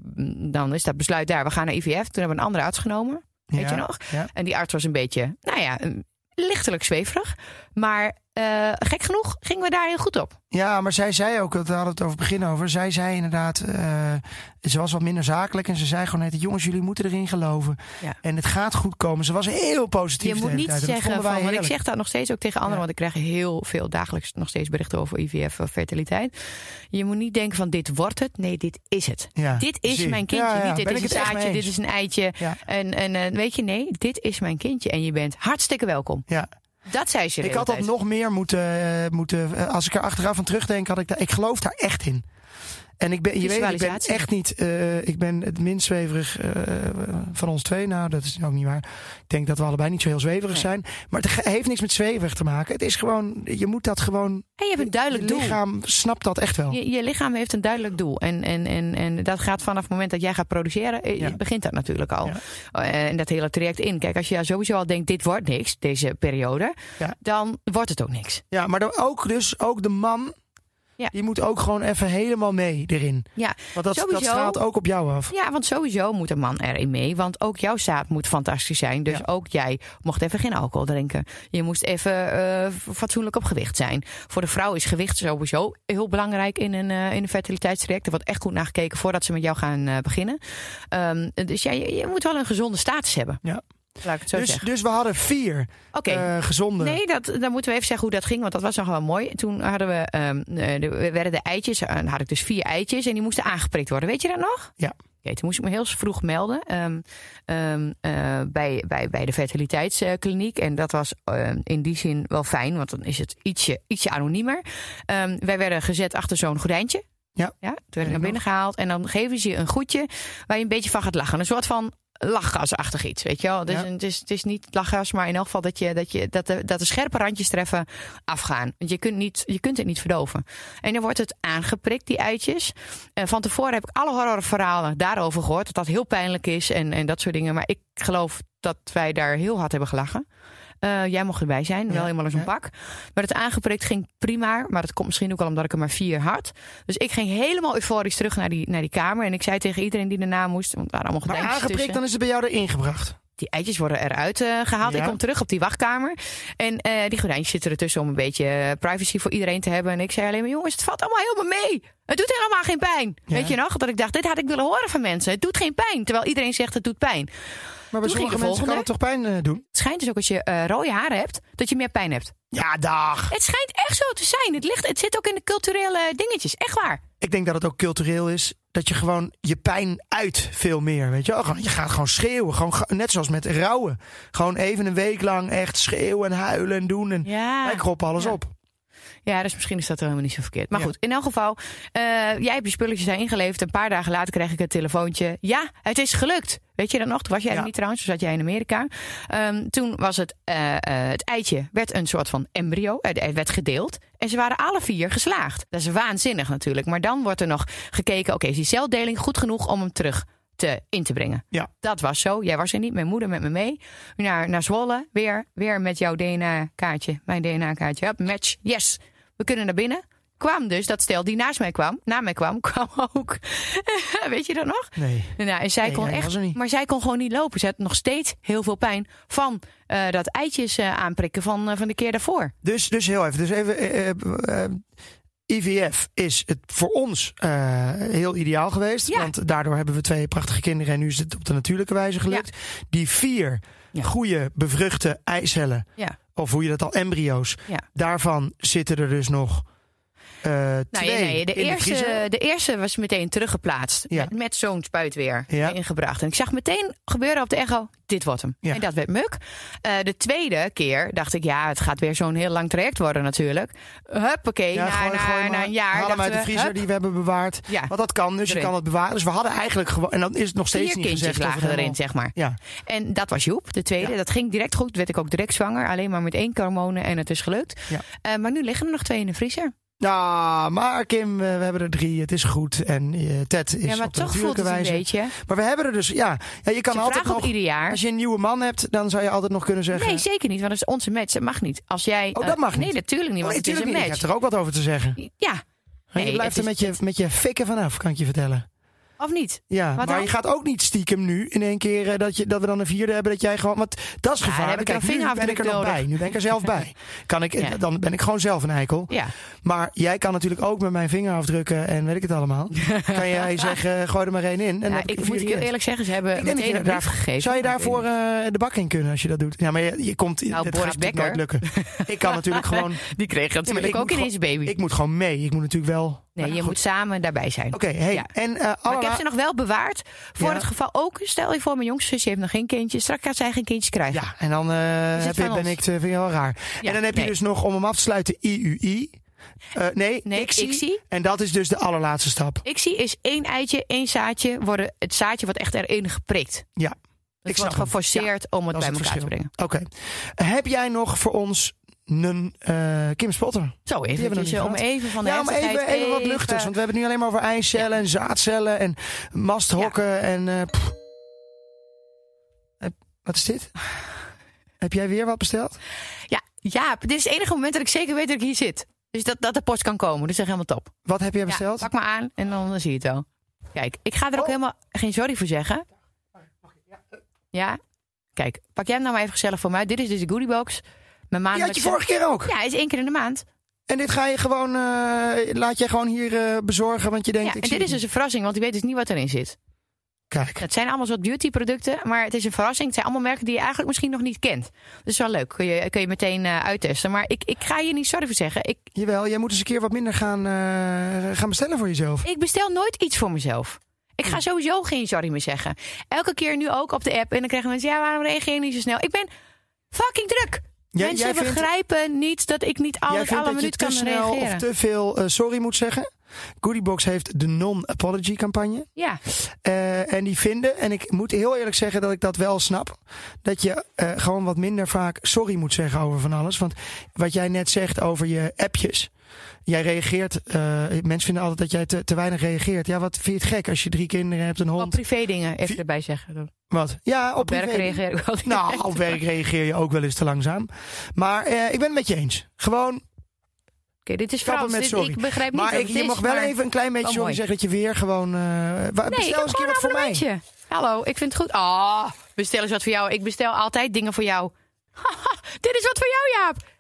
Speaker 2: dan is dat besluit daar. We gaan naar IVF. Toen hebben we een andere arts genomen. Weet
Speaker 1: ja.
Speaker 2: je nog?
Speaker 1: Ja.
Speaker 2: En die arts was een beetje, nou ja, lichtelijk zweverig. Maar eh, gek genoeg gingen we daar heel goed op.
Speaker 1: Ja, maar zij zei ook, we hadden het over het begin over. Zij zei inderdaad, eh, ze was wat minder zakelijk. En ze zei gewoon net, jongens, jullie moeten erin geloven.
Speaker 2: Ja.
Speaker 1: En het gaat goed komen. Ze was heel positief
Speaker 2: Je moet niet
Speaker 1: dat
Speaker 2: zeggen van, want ik zeg dat nog steeds ook tegen anderen,
Speaker 1: Ja.
Speaker 2: want ik krijg heel veel dagelijks nog steeds berichten over IVF of fertiliteit. Je moet niet denken van dit wordt het, nee, dit is het.
Speaker 1: Ja,
Speaker 2: Dit is
Speaker 1: zie.
Speaker 2: mijn kindje, niet dit
Speaker 1: ben
Speaker 2: is een zaadje, dit is een eitje. En, en eh, weet je, nee, dit is mijn kindje en je bent hartstikke welkom.
Speaker 1: Ja.
Speaker 2: Dat zei ze
Speaker 1: Ik had dat nog meer moeten, eh, moeten eh, als ik er achteraf van terugdenk, had ik daar, ik geloof daar echt in. En ik ben, je weet, ik ben echt niet, eh, ik ben het minst zweverig eh, van ons twee. Nou, dat is ook niet waar. Ik denk dat we allebei niet zo heel zweverig
Speaker 2: Nee.
Speaker 1: zijn. Maar het heeft niks met zweverig te maken. Het is gewoon, je moet dat gewoon,
Speaker 2: En je hebt een duidelijk
Speaker 1: je
Speaker 2: doel.
Speaker 1: lichaam snapt dat echt wel.
Speaker 2: Je, je lichaam heeft een duidelijk doel. En, en, en, en dat gaat vanaf het moment dat jij gaat produceren, eh,
Speaker 1: Ja.
Speaker 2: begint dat natuurlijk al.
Speaker 1: Ja.
Speaker 2: En dat hele traject in. Kijk, als je sowieso al denkt, dit wordt niks, deze periode,
Speaker 1: Ja.
Speaker 2: dan wordt het ook niks.
Speaker 1: Ja, maar dan ook dus ook de man,
Speaker 2: Ja.
Speaker 1: die moet ook gewoon even helemaal mee erin.
Speaker 2: Ja,
Speaker 1: Want dat, dat
Speaker 2: Sowieso.
Speaker 1: straalt ook op jou af.
Speaker 2: ja, want sowieso moet een man erin mee. Want ook jouw zaad moet fantastisch zijn. Dus
Speaker 1: Ja.
Speaker 2: ook jij mocht even geen alcohol drinken. Je moest even eh, fatsoenlijk op gewicht zijn. Voor de vrouw is gewicht sowieso heel belangrijk in een, eh, in een fertiliteitstraject. Er wordt echt goed naar gekeken voordat ze met jou gaan eh, beginnen. Ehm, dus ja, je, je moet wel een gezonde status hebben.
Speaker 1: Ja.
Speaker 2: Laat ik het zo
Speaker 1: Dus,
Speaker 2: zeggen.
Speaker 1: dus we hadden vier eh, gezonde.
Speaker 2: Nee, dat, dan moeten we even zeggen hoe dat ging, want dat was nog wel mooi. Toen hadden we, eh, de, werden de eitjes, eh, dan had ik dus vier eitjes en die moesten aangeprikt worden. Weet je dat nog?
Speaker 1: Ja.
Speaker 2: Oké, toen moest ik me heel vroeg melden ehm, ehm, eh, bij, bij, bij de fertiliteitskliniek. En dat was in die zin wel fijn, want dan is het ietsje, ietsje anoniemer. Wij werden gezet achter zo'n gordijntje.
Speaker 1: Ja.
Speaker 2: ja toen werd ik naar binnen gehaald en dan geven ze je een goedje waar je een beetje van gaat lachen. Een soort van lachgasachtig iets, weet je wel. Dus
Speaker 1: Ja.
Speaker 2: het, is, het is niet lachgas, maar in elk geval dat, je, dat, je, dat, de, dat de scherpe randjes treffen afgaan. Want je kunt, niet, je kunt het niet verdoven. En dan wordt het aangeprikt, die eitjes. En van tevoren heb ik alle horrorverhalen daarover gehoord. Dat dat heel pijnlijk is en, en dat soort dingen. Maar ik geloof dat wij daar heel hard hebben gelachen. Eh, jij mocht erbij zijn, wel helemaal in zo'n pak. Maar het aangeprikt ging prima. Maar dat komt misschien ook wel omdat ik er maar vier had. Dus ik ging helemaal euforisch terug naar die, naar die kamer. En ik zei tegen iedereen die erna moest... Want waren allemaal
Speaker 1: maar aangeprikt,
Speaker 2: tussen.
Speaker 1: dan is het bij jou erin gebracht.
Speaker 2: Die eitjes worden eruit eh, gehaald.
Speaker 1: Ja.
Speaker 2: Ik kom terug op die wachtkamer. En eh, die gordijntjes zitten ertussen om een beetje privacy voor iedereen te hebben. En ik zei alleen maar, jongens, het valt allemaal helemaal mee. Het doet helemaal geen pijn.
Speaker 1: Ja.
Speaker 2: Weet je nog? Dat ik dacht, dit had ik willen horen van mensen. Het doet geen pijn. Terwijl iedereen zegt, het doet pijn.
Speaker 1: Maar bij sommige
Speaker 2: de
Speaker 1: mensen kan het toch pijn eh, doen?
Speaker 2: Het schijnt dus ook als je eh, rode haren hebt, dat je meer pijn hebt.
Speaker 1: Ja, dag.
Speaker 2: Het schijnt echt zo te zijn. Het, ligt, het zit ook in de culturele dingetjes. Echt waar.
Speaker 1: Ik denk dat het ook cultureel is dat je gewoon je pijn uit veel meer. Weet je, wel? Je gaat gewoon schreeuwen. Gewoon, net zoals met rouwen. Gewoon even een week lang echt schreeuwen en huilen en doen. En
Speaker 2: Ja.
Speaker 1: wij kroppen alles
Speaker 2: Ja.
Speaker 1: op.
Speaker 2: Ja, dus misschien is dat helemaal niet zo verkeerd. Maar
Speaker 1: Ja.
Speaker 2: goed, in elk geval, eh, jij hebt je spulletjes zijn ingeleverd. Een paar dagen later kreeg ik een telefoontje. Ja, het is gelukt. Weet je dat nog? Toen was jij er
Speaker 1: Ja.
Speaker 2: niet trouwens, toen zat jij in Amerika. Ehm, toen was het, eh, eh, het eitje werd een soort van embryo. Het het werd gedeeld. En ze waren alle vier geslaagd. Dat is waanzinnig natuurlijk. Maar dan wordt er nog gekeken, oké, is die celdeling goed genoeg om hem terug te, in te brengen?
Speaker 1: Ja.
Speaker 2: Dat was zo. Jij was er niet, mijn moeder met me mee. Naar, naar Zwolle, weer, weer met jouw DNA-kaartje. Mijn DNA-kaartje. Match, yes. We kunnen naar binnen. Kwam dus dat stel die naast mij kwam, na mij kwam, kwam ook. Weet je dat nog?
Speaker 1: Nee.
Speaker 2: Nou, en zij
Speaker 1: Nee,
Speaker 2: kon echt, maar zij kon gewoon niet lopen. Ze had nog steeds heel veel pijn van eh, dat eitjes eh, aanprikken van, eh, van de keer daarvoor.
Speaker 1: Dus, dus heel even. Dus even IVF is het voor ons heel ideaal geweest.
Speaker 2: Ja.
Speaker 1: Want daardoor hebben we twee prachtige kinderen. En nu is het op de natuurlijke wijze gelukt. Die vier
Speaker 2: Ja.
Speaker 1: goede bevruchte eicellen.
Speaker 2: Ja.
Speaker 1: Of hoe je dat al, embryo's.
Speaker 2: Ja.
Speaker 1: Daarvan zitten er dus nog twee
Speaker 2: nee, nee, de, eerste, de eerste was meteen teruggeplaatst.
Speaker 1: Ja.
Speaker 2: Met, met zo'n spuit weer
Speaker 1: Ja.
Speaker 2: ingebracht. En ik zag meteen gebeuren op de echo, dit wordt hem.
Speaker 1: Ja.
Speaker 2: En dat werd muk. Eh, de tweede keer dacht ik, ja, het gaat weer zo'n heel lang traject worden natuurlijk. Huppakee, na,
Speaker 1: gooi-
Speaker 2: na,
Speaker 1: gooi
Speaker 2: na
Speaker 1: maar.
Speaker 2: een jaar.
Speaker 1: Haal hem uit de vriezer
Speaker 2: hup,
Speaker 1: die we hebben bewaard.
Speaker 2: Ja.
Speaker 1: Want dat kan, dus je kan het bewaren. Dus we hadden eigenlijk gewoon... En dan is het nog steeds
Speaker 2: vier
Speaker 1: niet
Speaker 2: kindjes
Speaker 1: gezegd.
Speaker 2: lagen erin, zeg maar.
Speaker 1: Ja,
Speaker 2: En dat was Joep, de tweede. Dat ging direct goed. Werd ik ook direct zwanger. Alleen maar met één hormonen en het is gelukt.
Speaker 1: Ja.
Speaker 2: Eh, maar nu liggen er nog twee in de vriezer.
Speaker 1: Nou, maar Kim, we hebben er drie. Het is goed. En eh, Ted is
Speaker 2: ja, maar
Speaker 1: op
Speaker 2: toch voelt het een beetje.
Speaker 1: Maar we hebben er dus, ja. ja je kan altijd nog,
Speaker 2: ieder jaar.
Speaker 1: als je een nieuwe man hebt, dan zou je altijd nog kunnen zeggen.
Speaker 2: Nee, zeker niet, want dat is onze match. Dat mag niet. Als jij,
Speaker 1: Oh, dat
Speaker 2: eh,
Speaker 1: mag niet?
Speaker 2: Nee, natuurlijk niet,
Speaker 1: Oh,
Speaker 2: want het is een
Speaker 1: niet.
Speaker 2: Match.
Speaker 1: heb er ook wat over te zeggen.
Speaker 2: Ja, Nee,
Speaker 1: je blijft
Speaker 2: het
Speaker 1: er met je, met je fikken vanaf, kan ik je vertellen.
Speaker 2: Of niet?
Speaker 1: Ja, maar je gaat ook niet stiekem nu in één keer eh, dat, je, dat we dan een vierde hebben. Dat jij gewoon, want dat is
Speaker 2: Ja,
Speaker 1: gevaarlijk. Kijk, nu ben ik er nog bij. Nu ben ik er zelf bij. Kan ik,
Speaker 2: Ja.
Speaker 1: Dan ben ik gewoon zelf een eikel.
Speaker 2: Ja.
Speaker 1: Maar jij kan natuurlijk ook met mijn vinger afdrukken en weet ik het allemaal. kan jij zeggen, gooi er maar één in. En
Speaker 2: Ja, ik moet heel eerlijk zeggen, ze hebben
Speaker 1: Ik
Speaker 2: meteen een brief gegeven.
Speaker 1: Zou je daarvoor eh, de bak in kunnen als je dat doet? Ja, maar je, je komt.
Speaker 2: Nou,
Speaker 1: het
Speaker 2: Boris
Speaker 1: gaat nooit lukken. ik kan natuurlijk gewoon.
Speaker 2: Die kreeg natuurlijk ook ineens een baby.
Speaker 1: Ik moet gewoon mee. Ik moet natuurlijk wel.
Speaker 2: nee,
Speaker 1: Nou,
Speaker 2: je moet samen daarbij zijn.
Speaker 1: Oké, hey. En
Speaker 2: ik heb ze nog wel bewaard voor
Speaker 1: Ja.
Speaker 2: het geval ook. Stel je voor, mijn jongste zusje heeft nog geen kindje. Straks gaat zij geen kindjes krijgen.
Speaker 1: Ja, en dan heb je,
Speaker 2: van
Speaker 1: ben ik, eh, vind ik heel raar.
Speaker 2: Ja,
Speaker 1: en dan heb je dus nog, om hem af te sluiten, IUI. Eh, nee,
Speaker 2: Nee,
Speaker 1: ICSI.
Speaker 2: ICSI.
Speaker 1: En dat is dus de allerlaatste stap.
Speaker 2: Ik zie is één eitje, één zaadje. Worden, het zaadje wordt echt erin geprikt.
Speaker 1: Ja, snap
Speaker 2: wordt geforceerd om het bij elkaar te brengen.
Speaker 1: Oké. Heb jij nog voor ons een eh, Kim Spotter?
Speaker 2: Zo eventjes,
Speaker 1: niet
Speaker 2: om even van de
Speaker 1: ja, maar even, even wat luchtigs. Want we hebben het nu alleen maar over eicellen en zaadcellen en masthokken en... eh. Eh, wat is dit? Heb jij weer wat besteld?
Speaker 2: Ja, ja, dit is het enige moment dat ik zeker weet dat ik hier zit. Dus dat, dat de post kan komen. Dus dat is helemaal top.
Speaker 1: Wat heb jij
Speaker 2: Ja,
Speaker 1: besteld?
Speaker 2: pak maar aan en dan zie je het wel. Kijk, ik ga er ook
Speaker 1: Oh.
Speaker 2: helemaal geen sorry voor zeggen. Ja? Kijk, pak jij hem nou maar even gezellig voor mij. Dit is dus de goodiebox. Mijn
Speaker 1: Die had je vorige keer ook.
Speaker 2: Ja, is één keer in de maand.
Speaker 1: En dit ga je gewoon, eh, laat je gewoon hier eh, bezorgen, want je denkt...
Speaker 2: Ja,
Speaker 1: ik
Speaker 2: en dit is dus een verrassing, want die weet dus niet wat erin zit.
Speaker 1: Kijk,
Speaker 2: Het zijn allemaal soort beautyproducten, maar het is een verrassing. Het zijn allemaal merken die je eigenlijk misschien nog niet kent. Dus wel leuk. Kun je, kun je meteen eh, uittesten. Maar ik, ik ga je niet sorry voor zeggen. Ik,
Speaker 1: jawel, jij moet eens een keer wat minder gaan, gaan bestellen voor jezelf.
Speaker 2: ik bestel nooit iets voor mezelf. Ik ga sowieso geen sorry meer zeggen. Elke keer nu ook op de app. En dan krijgen mensen, ja, waarom reageer je niet zo snel? Ik ben fucking druk.
Speaker 1: Jij-
Speaker 2: mensen
Speaker 1: jij vindt-
Speaker 2: begrijpen niet dat ik niet
Speaker 1: Jij vindt
Speaker 2: alle
Speaker 1: dat je
Speaker 2: minuut
Speaker 1: te
Speaker 2: kan
Speaker 1: snel
Speaker 2: reageren.
Speaker 1: of te veel eh, sorry moet zeggen? Goodiebox heeft de non-apology campagne.
Speaker 2: Ja,
Speaker 1: Eh, en die vinden, en ik moet heel eerlijk zeggen dat ik dat wel snap, dat je eh, gewoon wat minder vaak sorry moet zeggen over van alles. Want wat jij net zegt over je appjes. Jij reageert, eh, mensen vinden altijd dat jij te, te weinig reageert. Ja, wat vind je het gek als je drie kinderen hebt, een
Speaker 2: op
Speaker 1: hond?
Speaker 2: privé dingen even erbij zeggen.
Speaker 1: Wat? Ja, op,
Speaker 2: Op werk
Speaker 1: privé.
Speaker 2: reageer ik wel.
Speaker 1: Nou, op werk reageer je ook wel eens te langzaam. Maar eh, ik ben het met je eens. Gewoon,
Speaker 2: Oké, dit is Frans.
Speaker 1: met
Speaker 2: Dit-
Speaker 1: sorry.
Speaker 2: ik begrijp niet
Speaker 1: maar
Speaker 2: wat
Speaker 1: ik, je
Speaker 2: is,
Speaker 1: mag wel
Speaker 2: maar-
Speaker 1: even een klein beetje
Speaker 2: wel
Speaker 1: sorry zeggen dat je weer gewoon...
Speaker 2: Nee, ik
Speaker 1: bestel eens een keer wat voor mij.
Speaker 2: Hallo, ik vind het goed. Ah, bestel eens wat voor jou. Ik bestel altijd dingen voor jou. Dit is wat voor jou, Jaap.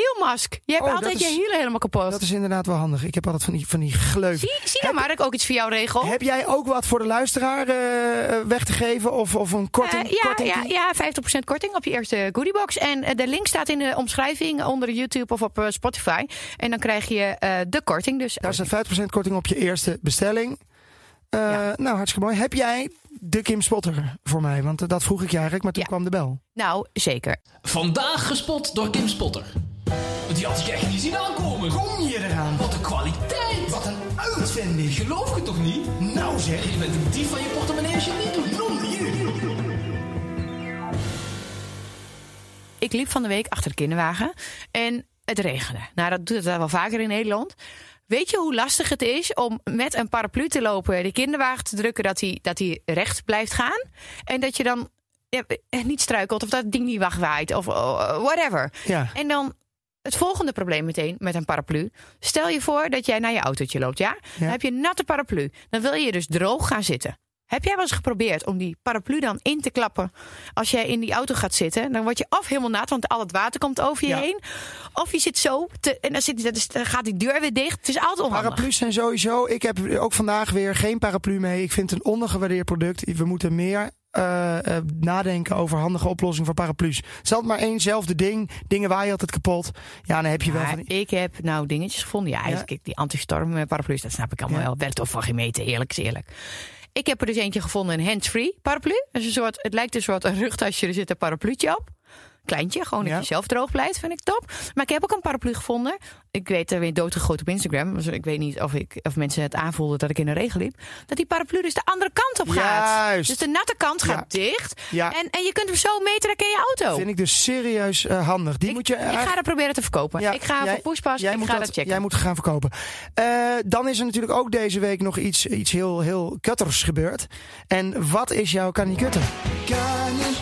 Speaker 2: Hielmask. Je hebt
Speaker 1: Oh,
Speaker 2: altijd
Speaker 1: is-
Speaker 2: je hielen helemaal kapot.
Speaker 1: Dat is inderdaad wel handig. Ik heb altijd van die, van die gleuf.
Speaker 2: Zie, zie dan maar dat ik ook iets voor jou regel.
Speaker 1: Heb jij ook wat voor de luisteraar eh, weg te geven? Of, of een korting?
Speaker 2: Eh, ja,
Speaker 1: korting
Speaker 2: ja, ja, 50% korting op je eerste goodiebox. En eh, de link staat in de omschrijving onder YouTube of op eh, Spotify. En dan krijg je eh, de korting dus.
Speaker 1: Daar staat 50% korting op je eerste bestelling. Eh,
Speaker 2: Ja.
Speaker 1: Nou, hartstikke mooi. Heb jij de Kim Spotter voor mij? Want eh, dat vroeg ik je eigenlijk, maar toen
Speaker 2: Ja.
Speaker 1: kwam de bel.
Speaker 2: Nou, zeker.
Speaker 3: Vandaag gespot door Kim Spotter. Die had ik echt niet zien aankomen.
Speaker 1: Kom je eraan?
Speaker 3: Wat een kwaliteit.
Speaker 1: Wat een uitvinding.
Speaker 3: Geloof ik het toch niet?
Speaker 1: Nou zeg.
Speaker 3: Je bent een dief van je portemonnee als je het niet doet.
Speaker 1: Non hier.
Speaker 2: Ik liep van de week achter de kinderwagen en het regende. Nou, dat doet het wel vaker in Nederland. Weet je hoe lastig het is om met een paraplu te lopen, de kinderwagen te drukken, dat hij, dat hij recht blijft gaan? En dat je dan ja, niet struikelt of dat het ding niet wegwaait of oh, whatever.
Speaker 1: Ja.
Speaker 2: En dan het volgende probleem meteen met een paraplu. Stel je voor dat jij naar je autootje loopt, ja? Dan heb je een natte paraplu. Dan wil je dus droog gaan zitten. Heb jij wel eens geprobeerd om die paraplu dan in te klappen als jij in die auto gaat zitten? Dan word je of helemaal nat, want al het water komt over je
Speaker 1: Ja.
Speaker 2: heen. Of je zit zo te, en dan, zit, dan gaat die deur weer dicht. Het is altijd onhandig.
Speaker 1: Paraplu's zijn sowieso. Ik heb ook vandaag weer geen paraplu mee. Ik vind het een ondergewaardeerd product. We moeten meer eh, eh, nadenken over handige oplossingen voor paraplu's. Het altijd maar éénzelfde ding. Dingen waaien altijd kapot. Ja, dan heb je wel van
Speaker 2: ik heb nou dingetjes gevonden. Ja, eigenlijk die antistorm eh, paraplu's, dat snap ik allemaal wel. Werkt toch van gemeten, eerlijk is eerlijk. Ik heb er dus eentje gevonden, een hands-free paraplu. Dat is een soort, het lijkt een soort een rugtasje, er zit een parapluutje op. Kleintje, gewoon dat
Speaker 1: Ja.
Speaker 2: je zelf droog blijft, vind ik top. Maar ik heb ook een paraplu gevonden. Ik weet er weer doodgegooid op Instagram. Dus ik weet niet of, ik, of mensen het aanvoelden dat ik in de regen liep. Dat die paraplu dus de andere kant op gaat.
Speaker 1: Juist.
Speaker 2: Dus de natte kant gaat dicht.
Speaker 1: Ja.
Speaker 2: En, en je kunt hem zo meetrekken in je auto.
Speaker 1: Vind ik dus serieus eh, handig. Die
Speaker 2: ik,
Speaker 1: moet je
Speaker 2: ik
Speaker 1: eigenlijk-
Speaker 2: ga dat proberen te verkopen.
Speaker 1: Ja,
Speaker 2: ik ga
Speaker 1: jij-
Speaker 2: voor Poespas,
Speaker 1: jij
Speaker 2: ik
Speaker 1: moet
Speaker 2: ga
Speaker 1: dat,
Speaker 2: dat checken.
Speaker 1: Jij moet gaan verkopen. Eh, dan is er natuurlijk ook deze week nog iets, iets heel, heel kutters gebeurd. En wat is jouw kanikutter? Kani, kani,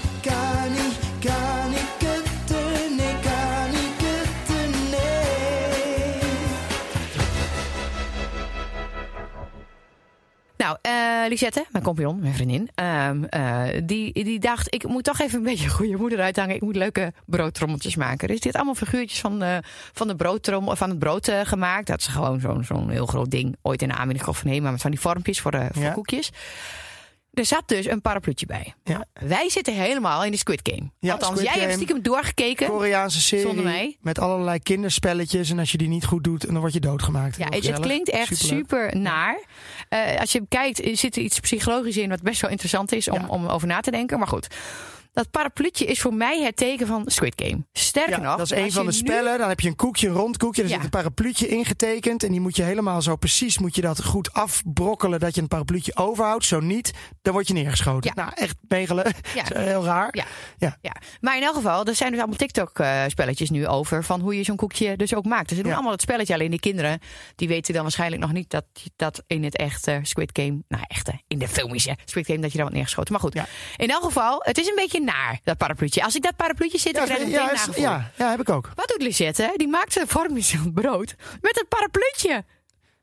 Speaker 2: Nou, eh Lisette, mijn compagnon, mijn vriendin, ehm, eh, die, die dacht: ik moet toch even een beetje goede moeder uithangen. Ik moet leuke broodtrommeltjes maken. Dus die had allemaal figuurtjes van, de van, de broodtrommel, van het brood eh, gemaakt. Dat is gewoon zo'n zo'n heel groot ding. Ooit in de aanbieding gekocht van Hema met van die vormpjes voor, de, voor
Speaker 1: Ja.
Speaker 2: koekjes. Er zat dus een parapluutje bij.
Speaker 1: Ja.
Speaker 2: Wij zitten helemaal in de Squid Game.
Speaker 1: Ja,
Speaker 2: Althans,
Speaker 1: Squid
Speaker 2: jij hebt stiekem doorgekeken.
Speaker 1: Koreaanse serie
Speaker 2: Zonder mij.
Speaker 1: met allerlei kinderspelletjes. En als je die niet goed doet, dan word je doodgemaakt.
Speaker 2: Ja, het, klinkt echt
Speaker 1: Superleuk.
Speaker 2: super naar. Eh, als je kijkt, zit er iets psychologisch in wat best wel interessant is om,
Speaker 1: Ja.
Speaker 2: om over na te denken. Maar goed, dat parapluutje is voor mij het teken van Squid Game. Sterker
Speaker 1: Ja,
Speaker 2: nog,
Speaker 1: dat is een van de
Speaker 2: nu-
Speaker 1: spellen. Dan heb je een koekje, een rond koekje. Er
Speaker 2: Ja.
Speaker 1: zit een parapluutje ingetekend. En die moet je helemaal zo precies moet je dat goed afbrokkelen. Dat je een parapluutje overhoudt. Zo niet, dan word je neergeschoten.
Speaker 2: Ja.
Speaker 1: Nou, echt megelen. Heel raar.
Speaker 2: Ja.
Speaker 1: Ja.
Speaker 2: Maar in elk geval, er zijn dus allemaal TikTok-spelletjes nu over van hoe je zo'n koekje dus ook maakt. Dus ze doen allemaal het spelletje. Alleen die kinderen, die weten dan waarschijnlijk nog niet dat dat in het echte Squid Game, nou echte, in de filmische Squid Game, dat je dan wordt neergeschoten. Maar goed,
Speaker 1: Ja.
Speaker 2: in elk geval, het is een beetje naar, dat parapluutje. Als ik dat parapluutje zit,
Speaker 1: Ja,
Speaker 2: ik krijg ik
Speaker 1: ja, ja, ja, heb ik ook.
Speaker 2: Wat doet Lisette? Die maakt zijn het brood met een parapluutje.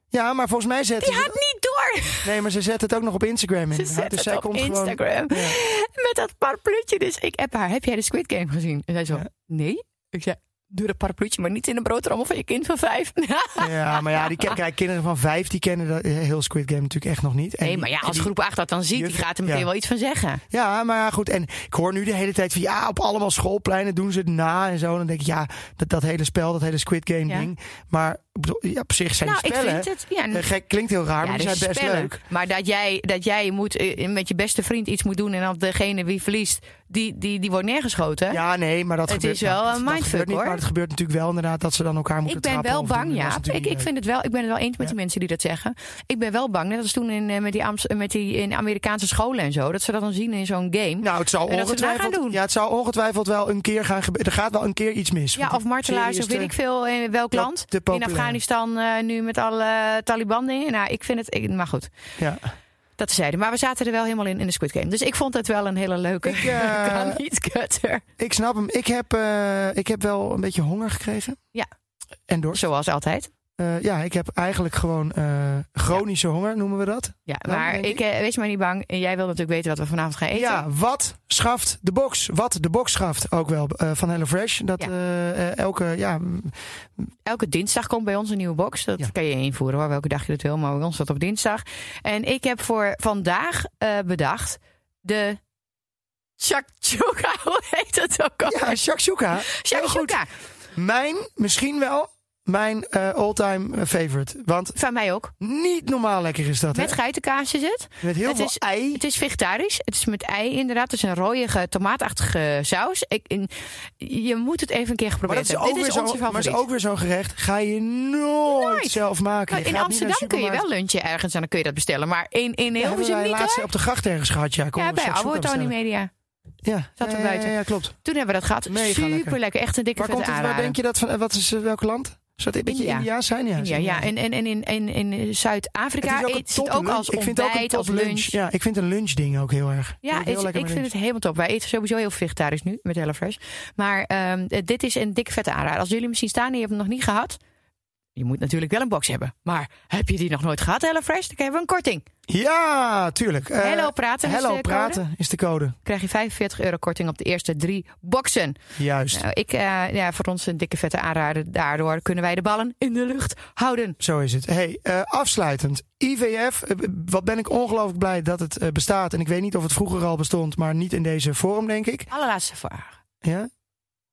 Speaker 1: Ja, maar volgens mij zet
Speaker 2: Die gaat niet door.
Speaker 1: Nee, maar ze zet het ook nog op Instagram.
Speaker 2: Ze
Speaker 1: inderdaad.
Speaker 2: zet
Speaker 1: dus
Speaker 2: het
Speaker 1: zij
Speaker 2: op
Speaker 1: komt
Speaker 2: Instagram.
Speaker 1: Gewoon, ja.
Speaker 2: Met dat parapluutje. Dus ik heb haar. Heb jij de Squid Game gezien? En zij zo,
Speaker 1: Ja.
Speaker 2: nee. Ik zei, doe dat parapluutje, maar niet in de broodrommel van je kind van vijf.
Speaker 1: Ja, maar ja, die kijk, kinderen van vijf die kennen dat eh, heel Squid Game natuurlijk echt nog niet. En
Speaker 2: Nee, maar ja, als
Speaker 1: die-
Speaker 2: groep 8 dat dan ziet, die gaat er meteen
Speaker 1: ja.
Speaker 2: wel iets van zeggen.
Speaker 1: Ja, maar ja, goed. En ik hoor nu de hele tijd van ja, op allemaal schoolpleinen doen ze het na en zo. Dan denk ik, ja, dat, dat hele spel, dat hele Squid Game
Speaker 2: Ja.
Speaker 1: ding. Maar ja, op zich zijn
Speaker 2: nou,
Speaker 1: die
Speaker 2: ik
Speaker 1: spellen.
Speaker 2: vind het. Ja,
Speaker 1: eh, gek, klinkt heel raar,
Speaker 2: ja,
Speaker 1: maar die
Speaker 2: dus
Speaker 1: zijn best
Speaker 2: spellen.
Speaker 1: leuk.
Speaker 2: Maar dat jij, dat jij moet eh, met je beste vriend iets moet doen en dan degene wie verliest, die, die, die wordt neergeschoten.
Speaker 1: Ja, nee, maar dat
Speaker 2: Het
Speaker 1: gebeurt
Speaker 2: is wel
Speaker 1: nou,
Speaker 2: een mindfuck,
Speaker 1: gebeurt niet,
Speaker 2: hoor.
Speaker 1: Maar het gebeurt natuurlijk wel inderdaad dat ze dan elkaar moeten
Speaker 2: ik ben
Speaker 1: trappen
Speaker 2: wel bang, ja. Ik, ik, vind het wel, ik ben het wel eens met die mensen die dat zeggen. Ik ben wel bang, net als toen in, eh, met, die, Amst- met die in Amerikaanse scholen en zo, dat ze dat dan zien in zo'n game.
Speaker 1: Nou, het zal
Speaker 2: het gaan
Speaker 1: ongetwijfeld,
Speaker 2: doen.
Speaker 1: ja, het zal ongetwijfeld wel een keer gaan gebeuren. Er gaat wel een keer iets mis.
Speaker 2: Ja, of martelaars of weet ik veel in welk
Speaker 1: Ja,
Speaker 2: land.
Speaker 1: populair.
Speaker 2: Afghanistan eh, nu met alle Taliban dingen. Nou, ik vind het... ik- maar goed,
Speaker 1: Ja.
Speaker 2: dat zeiden. Maar we zaten er wel helemaal in in de Squid Game. Dus ik vond het wel een hele leuke...
Speaker 1: Ik, eh,
Speaker 2: kan niet kutter.
Speaker 1: Ik snap hem. Ik heb, eh, ik heb wel een beetje honger gekregen.
Speaker 2: Ja.
Speaker 1: En dorst.
Speaker 2: Zoals altijd.
Speaker 1: Eh, ja, ik heb eigenlijk gewoon eh, chronische honger, noemen we dat.
Speaker 2: Ja,
Speaker 1: Dan,
Speaker 2: maar
Speaker 1: denk
Speaker 2: ik, eh, wees maar niet bang. En jij wil natuurlijk weten wat we vanavond gaan eten.
Speaker 1: Ja, wat schaft de box? Wat de box schaft ook wel eh, van HelloFresh. Dat
Speaker 2: Ja.
Speaker 1: elke, ja,
Speaker 2: Elke dinsdag komt bij ons een nieuwe box. Dat
Speaker 1: Ja.
Speaker 2: kan je invoeren hoor, welke dag je het wil. Maar bij ons staat op dinsdag. En ik heb voor vandaag bedacht de... Shakshuka, hoe heet het ook al?
Speaker 1: ja, shakshuka.
Speaker 2: Shakshuka.
Speaker 1: Mijn, misschien wel mijn eh, all-time favorite. Want
Speaker 2: Van mij ook.
Speaker 1: niet normaal lekker is dat, hè?
Speaker 2: Met is het.
Speaker 1: Met heel
Speaker 2: het
Speaker 1: veel
Speaker 2: is,
Speaker 1: ei.
Speaker 2: Het is vegetarisch. Het is met ei inderdaad. Het is een rooiige, tomaatachtige saus. Ik, in- je moet het even een keer
Speaker 1: Maar
Speaker 2: geprobeerd
Speaker 1: dat is
Speaker 2: hebben.
Speaker 1: ook,
Speaker 2: Dit
Speaker 1: weer
Speaker 2: is onze
Speaker 1: zo, maar
Speaker 2: favoriet.
Speaker 1: is ook weer zo'n gerecht. Ga je nooit,
Speaker 2: Nooit.
Speaker 1: zelf maken.
Speaker 2: Nou, in Amsterdam kun je wel lunchen ergens en dan kun je dat bestellen. Maar in, in
Speaker 1: Ja, hebben
Speaker 2: Hilversum
Speaker 1: wij
Speaker 2: niet
Speaker 1: laatst op de gracht ergens gehad. Ja,
Speaker 2: Ja, bij
Speaker 1: wel
Speaker 2: Tony. Media.
Speaker 1: Ja,
Speaker 2: Zat er
Speaker 1: ja,
Speaker 2: buiten.
Speaker 1: Ja, ja, klopt.
Speaker 2: Toen hebben we dat gehad.
Speaker 1: Mega
Speaker 2: Super
Speaker 1: lekker.
Speaker 2: lekker. Echt een dikke
Speaker 1: Waar, komt het, waar denk je dat van? Wat is eh, welk land? Zou het een beetje
Speaker 2: India.
Speaker 1: India zijn? Ja,
Speaker 2: Ja, ja. En, en, en in, in, in
Speaker 1: Het
Speaker 2: Zuid-Afrika eet het ook als
Speaker 1: ik vind ook
Speaker 2: ontbijt, als
Speaker 1: lunch.
Speaker 2: lunch.
Speaker 1: Ja, ik vind een lunchding ook heel erg.
Speaker 2: Ja,
Speaker 1: Heel
Speaker 2: is-
Speaker 1: lekker
Speaker 2: ik vind
Speaker 1: lunch.
Speaker 2: het helemaal top. Wij eten sowieso heel vegetarisch nu met HelloFresh. Maar ehm, eh, dit is een dikke vette aanrader. Als jullie zien staan en je hebt hem nog niet gehad... Je moet natuurlijk wel een box hebben. Maar heb je die nog nooit gehad, HelloFresh? Dan hebben we een korting.
Speaker 1: Ja, tuurlijk. Eh,
Speaker 2: Hello Praten is
Speaker 1: Hello
Speaker 2: de code.
Speaker 1: praten is de code.
Speaker 2: krijg je 45 euro korting op de eerste drie boxen.
Speaker 1: Juist.
Speaker 2: Nou, ik, eh, ja, voor ons een dikke vette aanrader. Daardoor kunnen wij de ballen in de lucht houden.
Speaker 1: Zo is het. Hey, eh, afsluitend. IVF, wat ben ik ongelooflijk blij dat het bestaat. En ik weet niet of het vroeger al bestond, maar niet in deze vorm, denk ik.
Speaker 2: Allerlaatste vraag.
Speaker 1: Ja?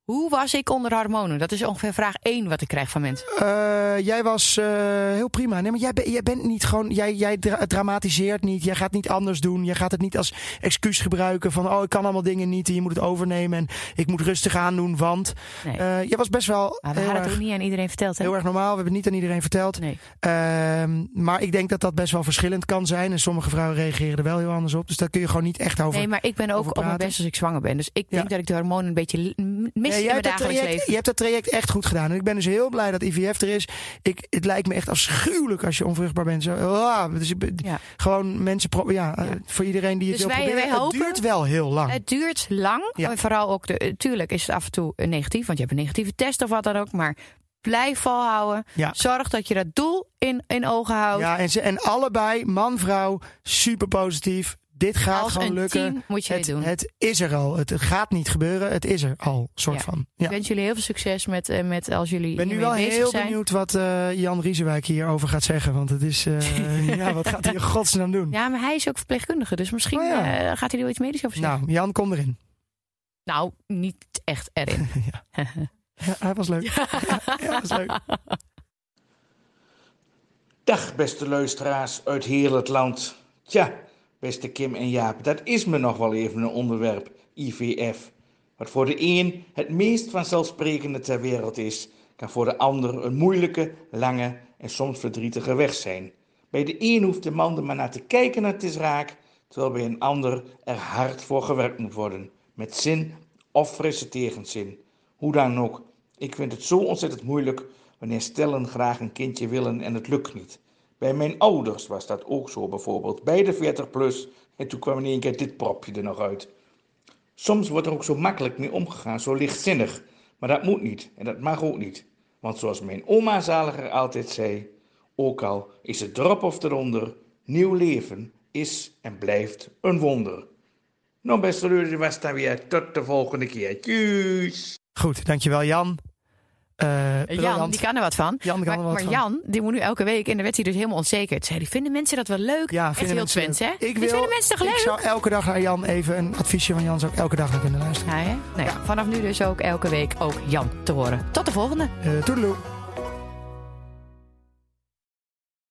Speaker 2: Hoe was ik onder hormonen? Dat is ongeveer vraag 1 wat ik krijg van mensen.
Speaker 1: Eh, jij was eh, heel prima. Nee, maar jij, ben- jij bent niet gewoon. Jij, jij dra- dramatiseert niet. Jij gaat niet anders doen. Jij gaat het niet als excuus gebruiken van. Oh, ik kan allemaal dingen niet. En je moet het overnemen. En ik moet rustig aandoen. Want.
Speaker 2: Nee.
Speaker 1: eh, jij was best wel.
Speaker 2: maar we hadden het ook niet aan iedereen verteld. Hè?
Speaker 1: heel erg normaal. We hebben het niet aan iedereen verteld.
Speaker 2: Nee.
Speaker 1: Ehm, maar ik denk dat dat best wel verschillend kan zijn. En sommige vrouwen reageren er wel heel anders op. Dus daar kun je gewoon niet echt over.
Speaker 2: nee, maar ik ben ook op mijn best als ik zwanger ben. Dus ik
Speaker 1: Ja.
Speaker 2: denk dat ik de hormonen een beetje mis
Speaker 1: Nee,
Speaker 2: in mijn dagelijks
Speaker 1: traject,
Speaker 2: leven.
Speaker 1: je hebt dat traject echt goed gedaan. En ik ben dus heel blij dat IVF er is. Ik, het lijkt me echt afschuwelijk als je onvruchtbaar bent. Zo, ah, dus ik
Speaker 2: Ja.
Speaker 1: Gewoon mensen, pro- ja, eh,
Speaker 2: Ja.
Speaker 1: voor iedereen die het
Speaker 2: Dus
Speaker 1: wil
Speaker 2: wij-
Speaker 1: proberen.
Speaker 2: wij
Speaker 1: het duurt wel heel lang.
Speaker 2: Het duurt lang.
Speaker 1: Ja.
Speaker 2: En vooral ook, de, tuurlijk is het af en toe negatief. Want je hebt een negatieve test of wat dan ook. Maar blijf volhouden.
Speaker 1: Ja.
Speaker 2: Zorg dat je dat doel in, in ogen houdt.
Speaker 1: Ja, en, ze, en allebei, man, vrouw, super positief. Dit gaat
Speaker 2: Als
Speaker 1: gewoon
Speaker 2: een
Speaker 1: lukken.
Speaker 2: team moet je
Speaker 1: het,
Speaker 2: doen.
Speaker 1: het is er al. Het, gaat niet gebeuren. Het is er al, soort
Speaker 2: Ja.
Speaker 1: van.
Speaker 2: Ik
Speaker 1: Ja.
Speaker 2: wens jullie heel veel succes met, eh, met als jullie
Speaker 1: Ik ben nu wel heel
Speaker 2: zijn.
Speaker 1: benieuwd wat eh, Jan Riesewijk hierover gaat zeggen. Want het is, eh, ja, wat gaat hij in godsnaam doen?
Speaker 2: Ja, maar hij is ook verpleegkundige. Dus misschien
Speaker 1: Oh ja.
Speaker 2: eh, gaat hij er wel iets medisch over zeggen.
Speaker 1: Nou, Jan, kom erin.
Speaker 2: Nou, niet echt erin.
Speaker 1: Ja, hij was leuk. Ja, ja, was leuk.
Speaker 4: Dag beste luisteraars uit heel het land. Tja, beste Kim en Jaap, dat is me nog wel even een onderwerp, IVF. Wat voor de een het meest vanzelfsprekende ter wereld is, kan voor de ander een moeilijke, lange en soms verdrietige weg zijn. Bij de een hoeft de man er maar naar te kijken en het is raak, terwijl bij een ander er hard voor gewerkt moet worden, met zin of frisse tegenzin. Hoe dan ook, ik vind het zo ontzettend moeilijk wanneer stellen graag een kindje willen en het lukt niet. Bij mijn ouders was dat ook zo bijvoorbeeld, bij de 40 plus, en toen kwam in één keer dit propje er nog uit. Soms wordt er ook zo makkelijk mee omgegaan, zo lichtzinnig, maar dat moet niet en dat mag ook niet. Want zoals mijn oma zaliger altijd zei, ook al is het erop of eronder, nieuw leven is en blijft een wonder. Nou beste dit was dan weer. Tot de volgende keer. Tjus!
Speaker 1: Goed, dankjewel Jan. Eh,
Speaker 2: Jan,
Speaker 1: briljant.
Speaker 2: die kan er wat van.
Speaker 1: Jan kan
Speaker 2: maar
Speaker 1: er wat
Speaker 2: maar
Speaker 1: van.
Speaker 2: Jan, die moet nu elke week, en dan werd hij dus helemaal onzeker. Zei hij, vinden mensen dat wel leuk?
Speaker 1: Ja,
Speaker 2: Echt
Speaker 1: vinden
Speaker 2: heel
Speaker 1: mensen
Speaker 2: hè?
Speaker 1: Ik wil,
Speaker 2: vinden mensen toch leuk?
Speaker 1: Ik zou elke dag naar Jan even een adviesje van Jan zou ik elke dag naar kunnen luisteren.
Speaker 2: Ja, hè? Nou ja, vanaf nu dus ook elke week ook Jan te horen. Tot de volgende.
Speaker 1: Eh toedeloe.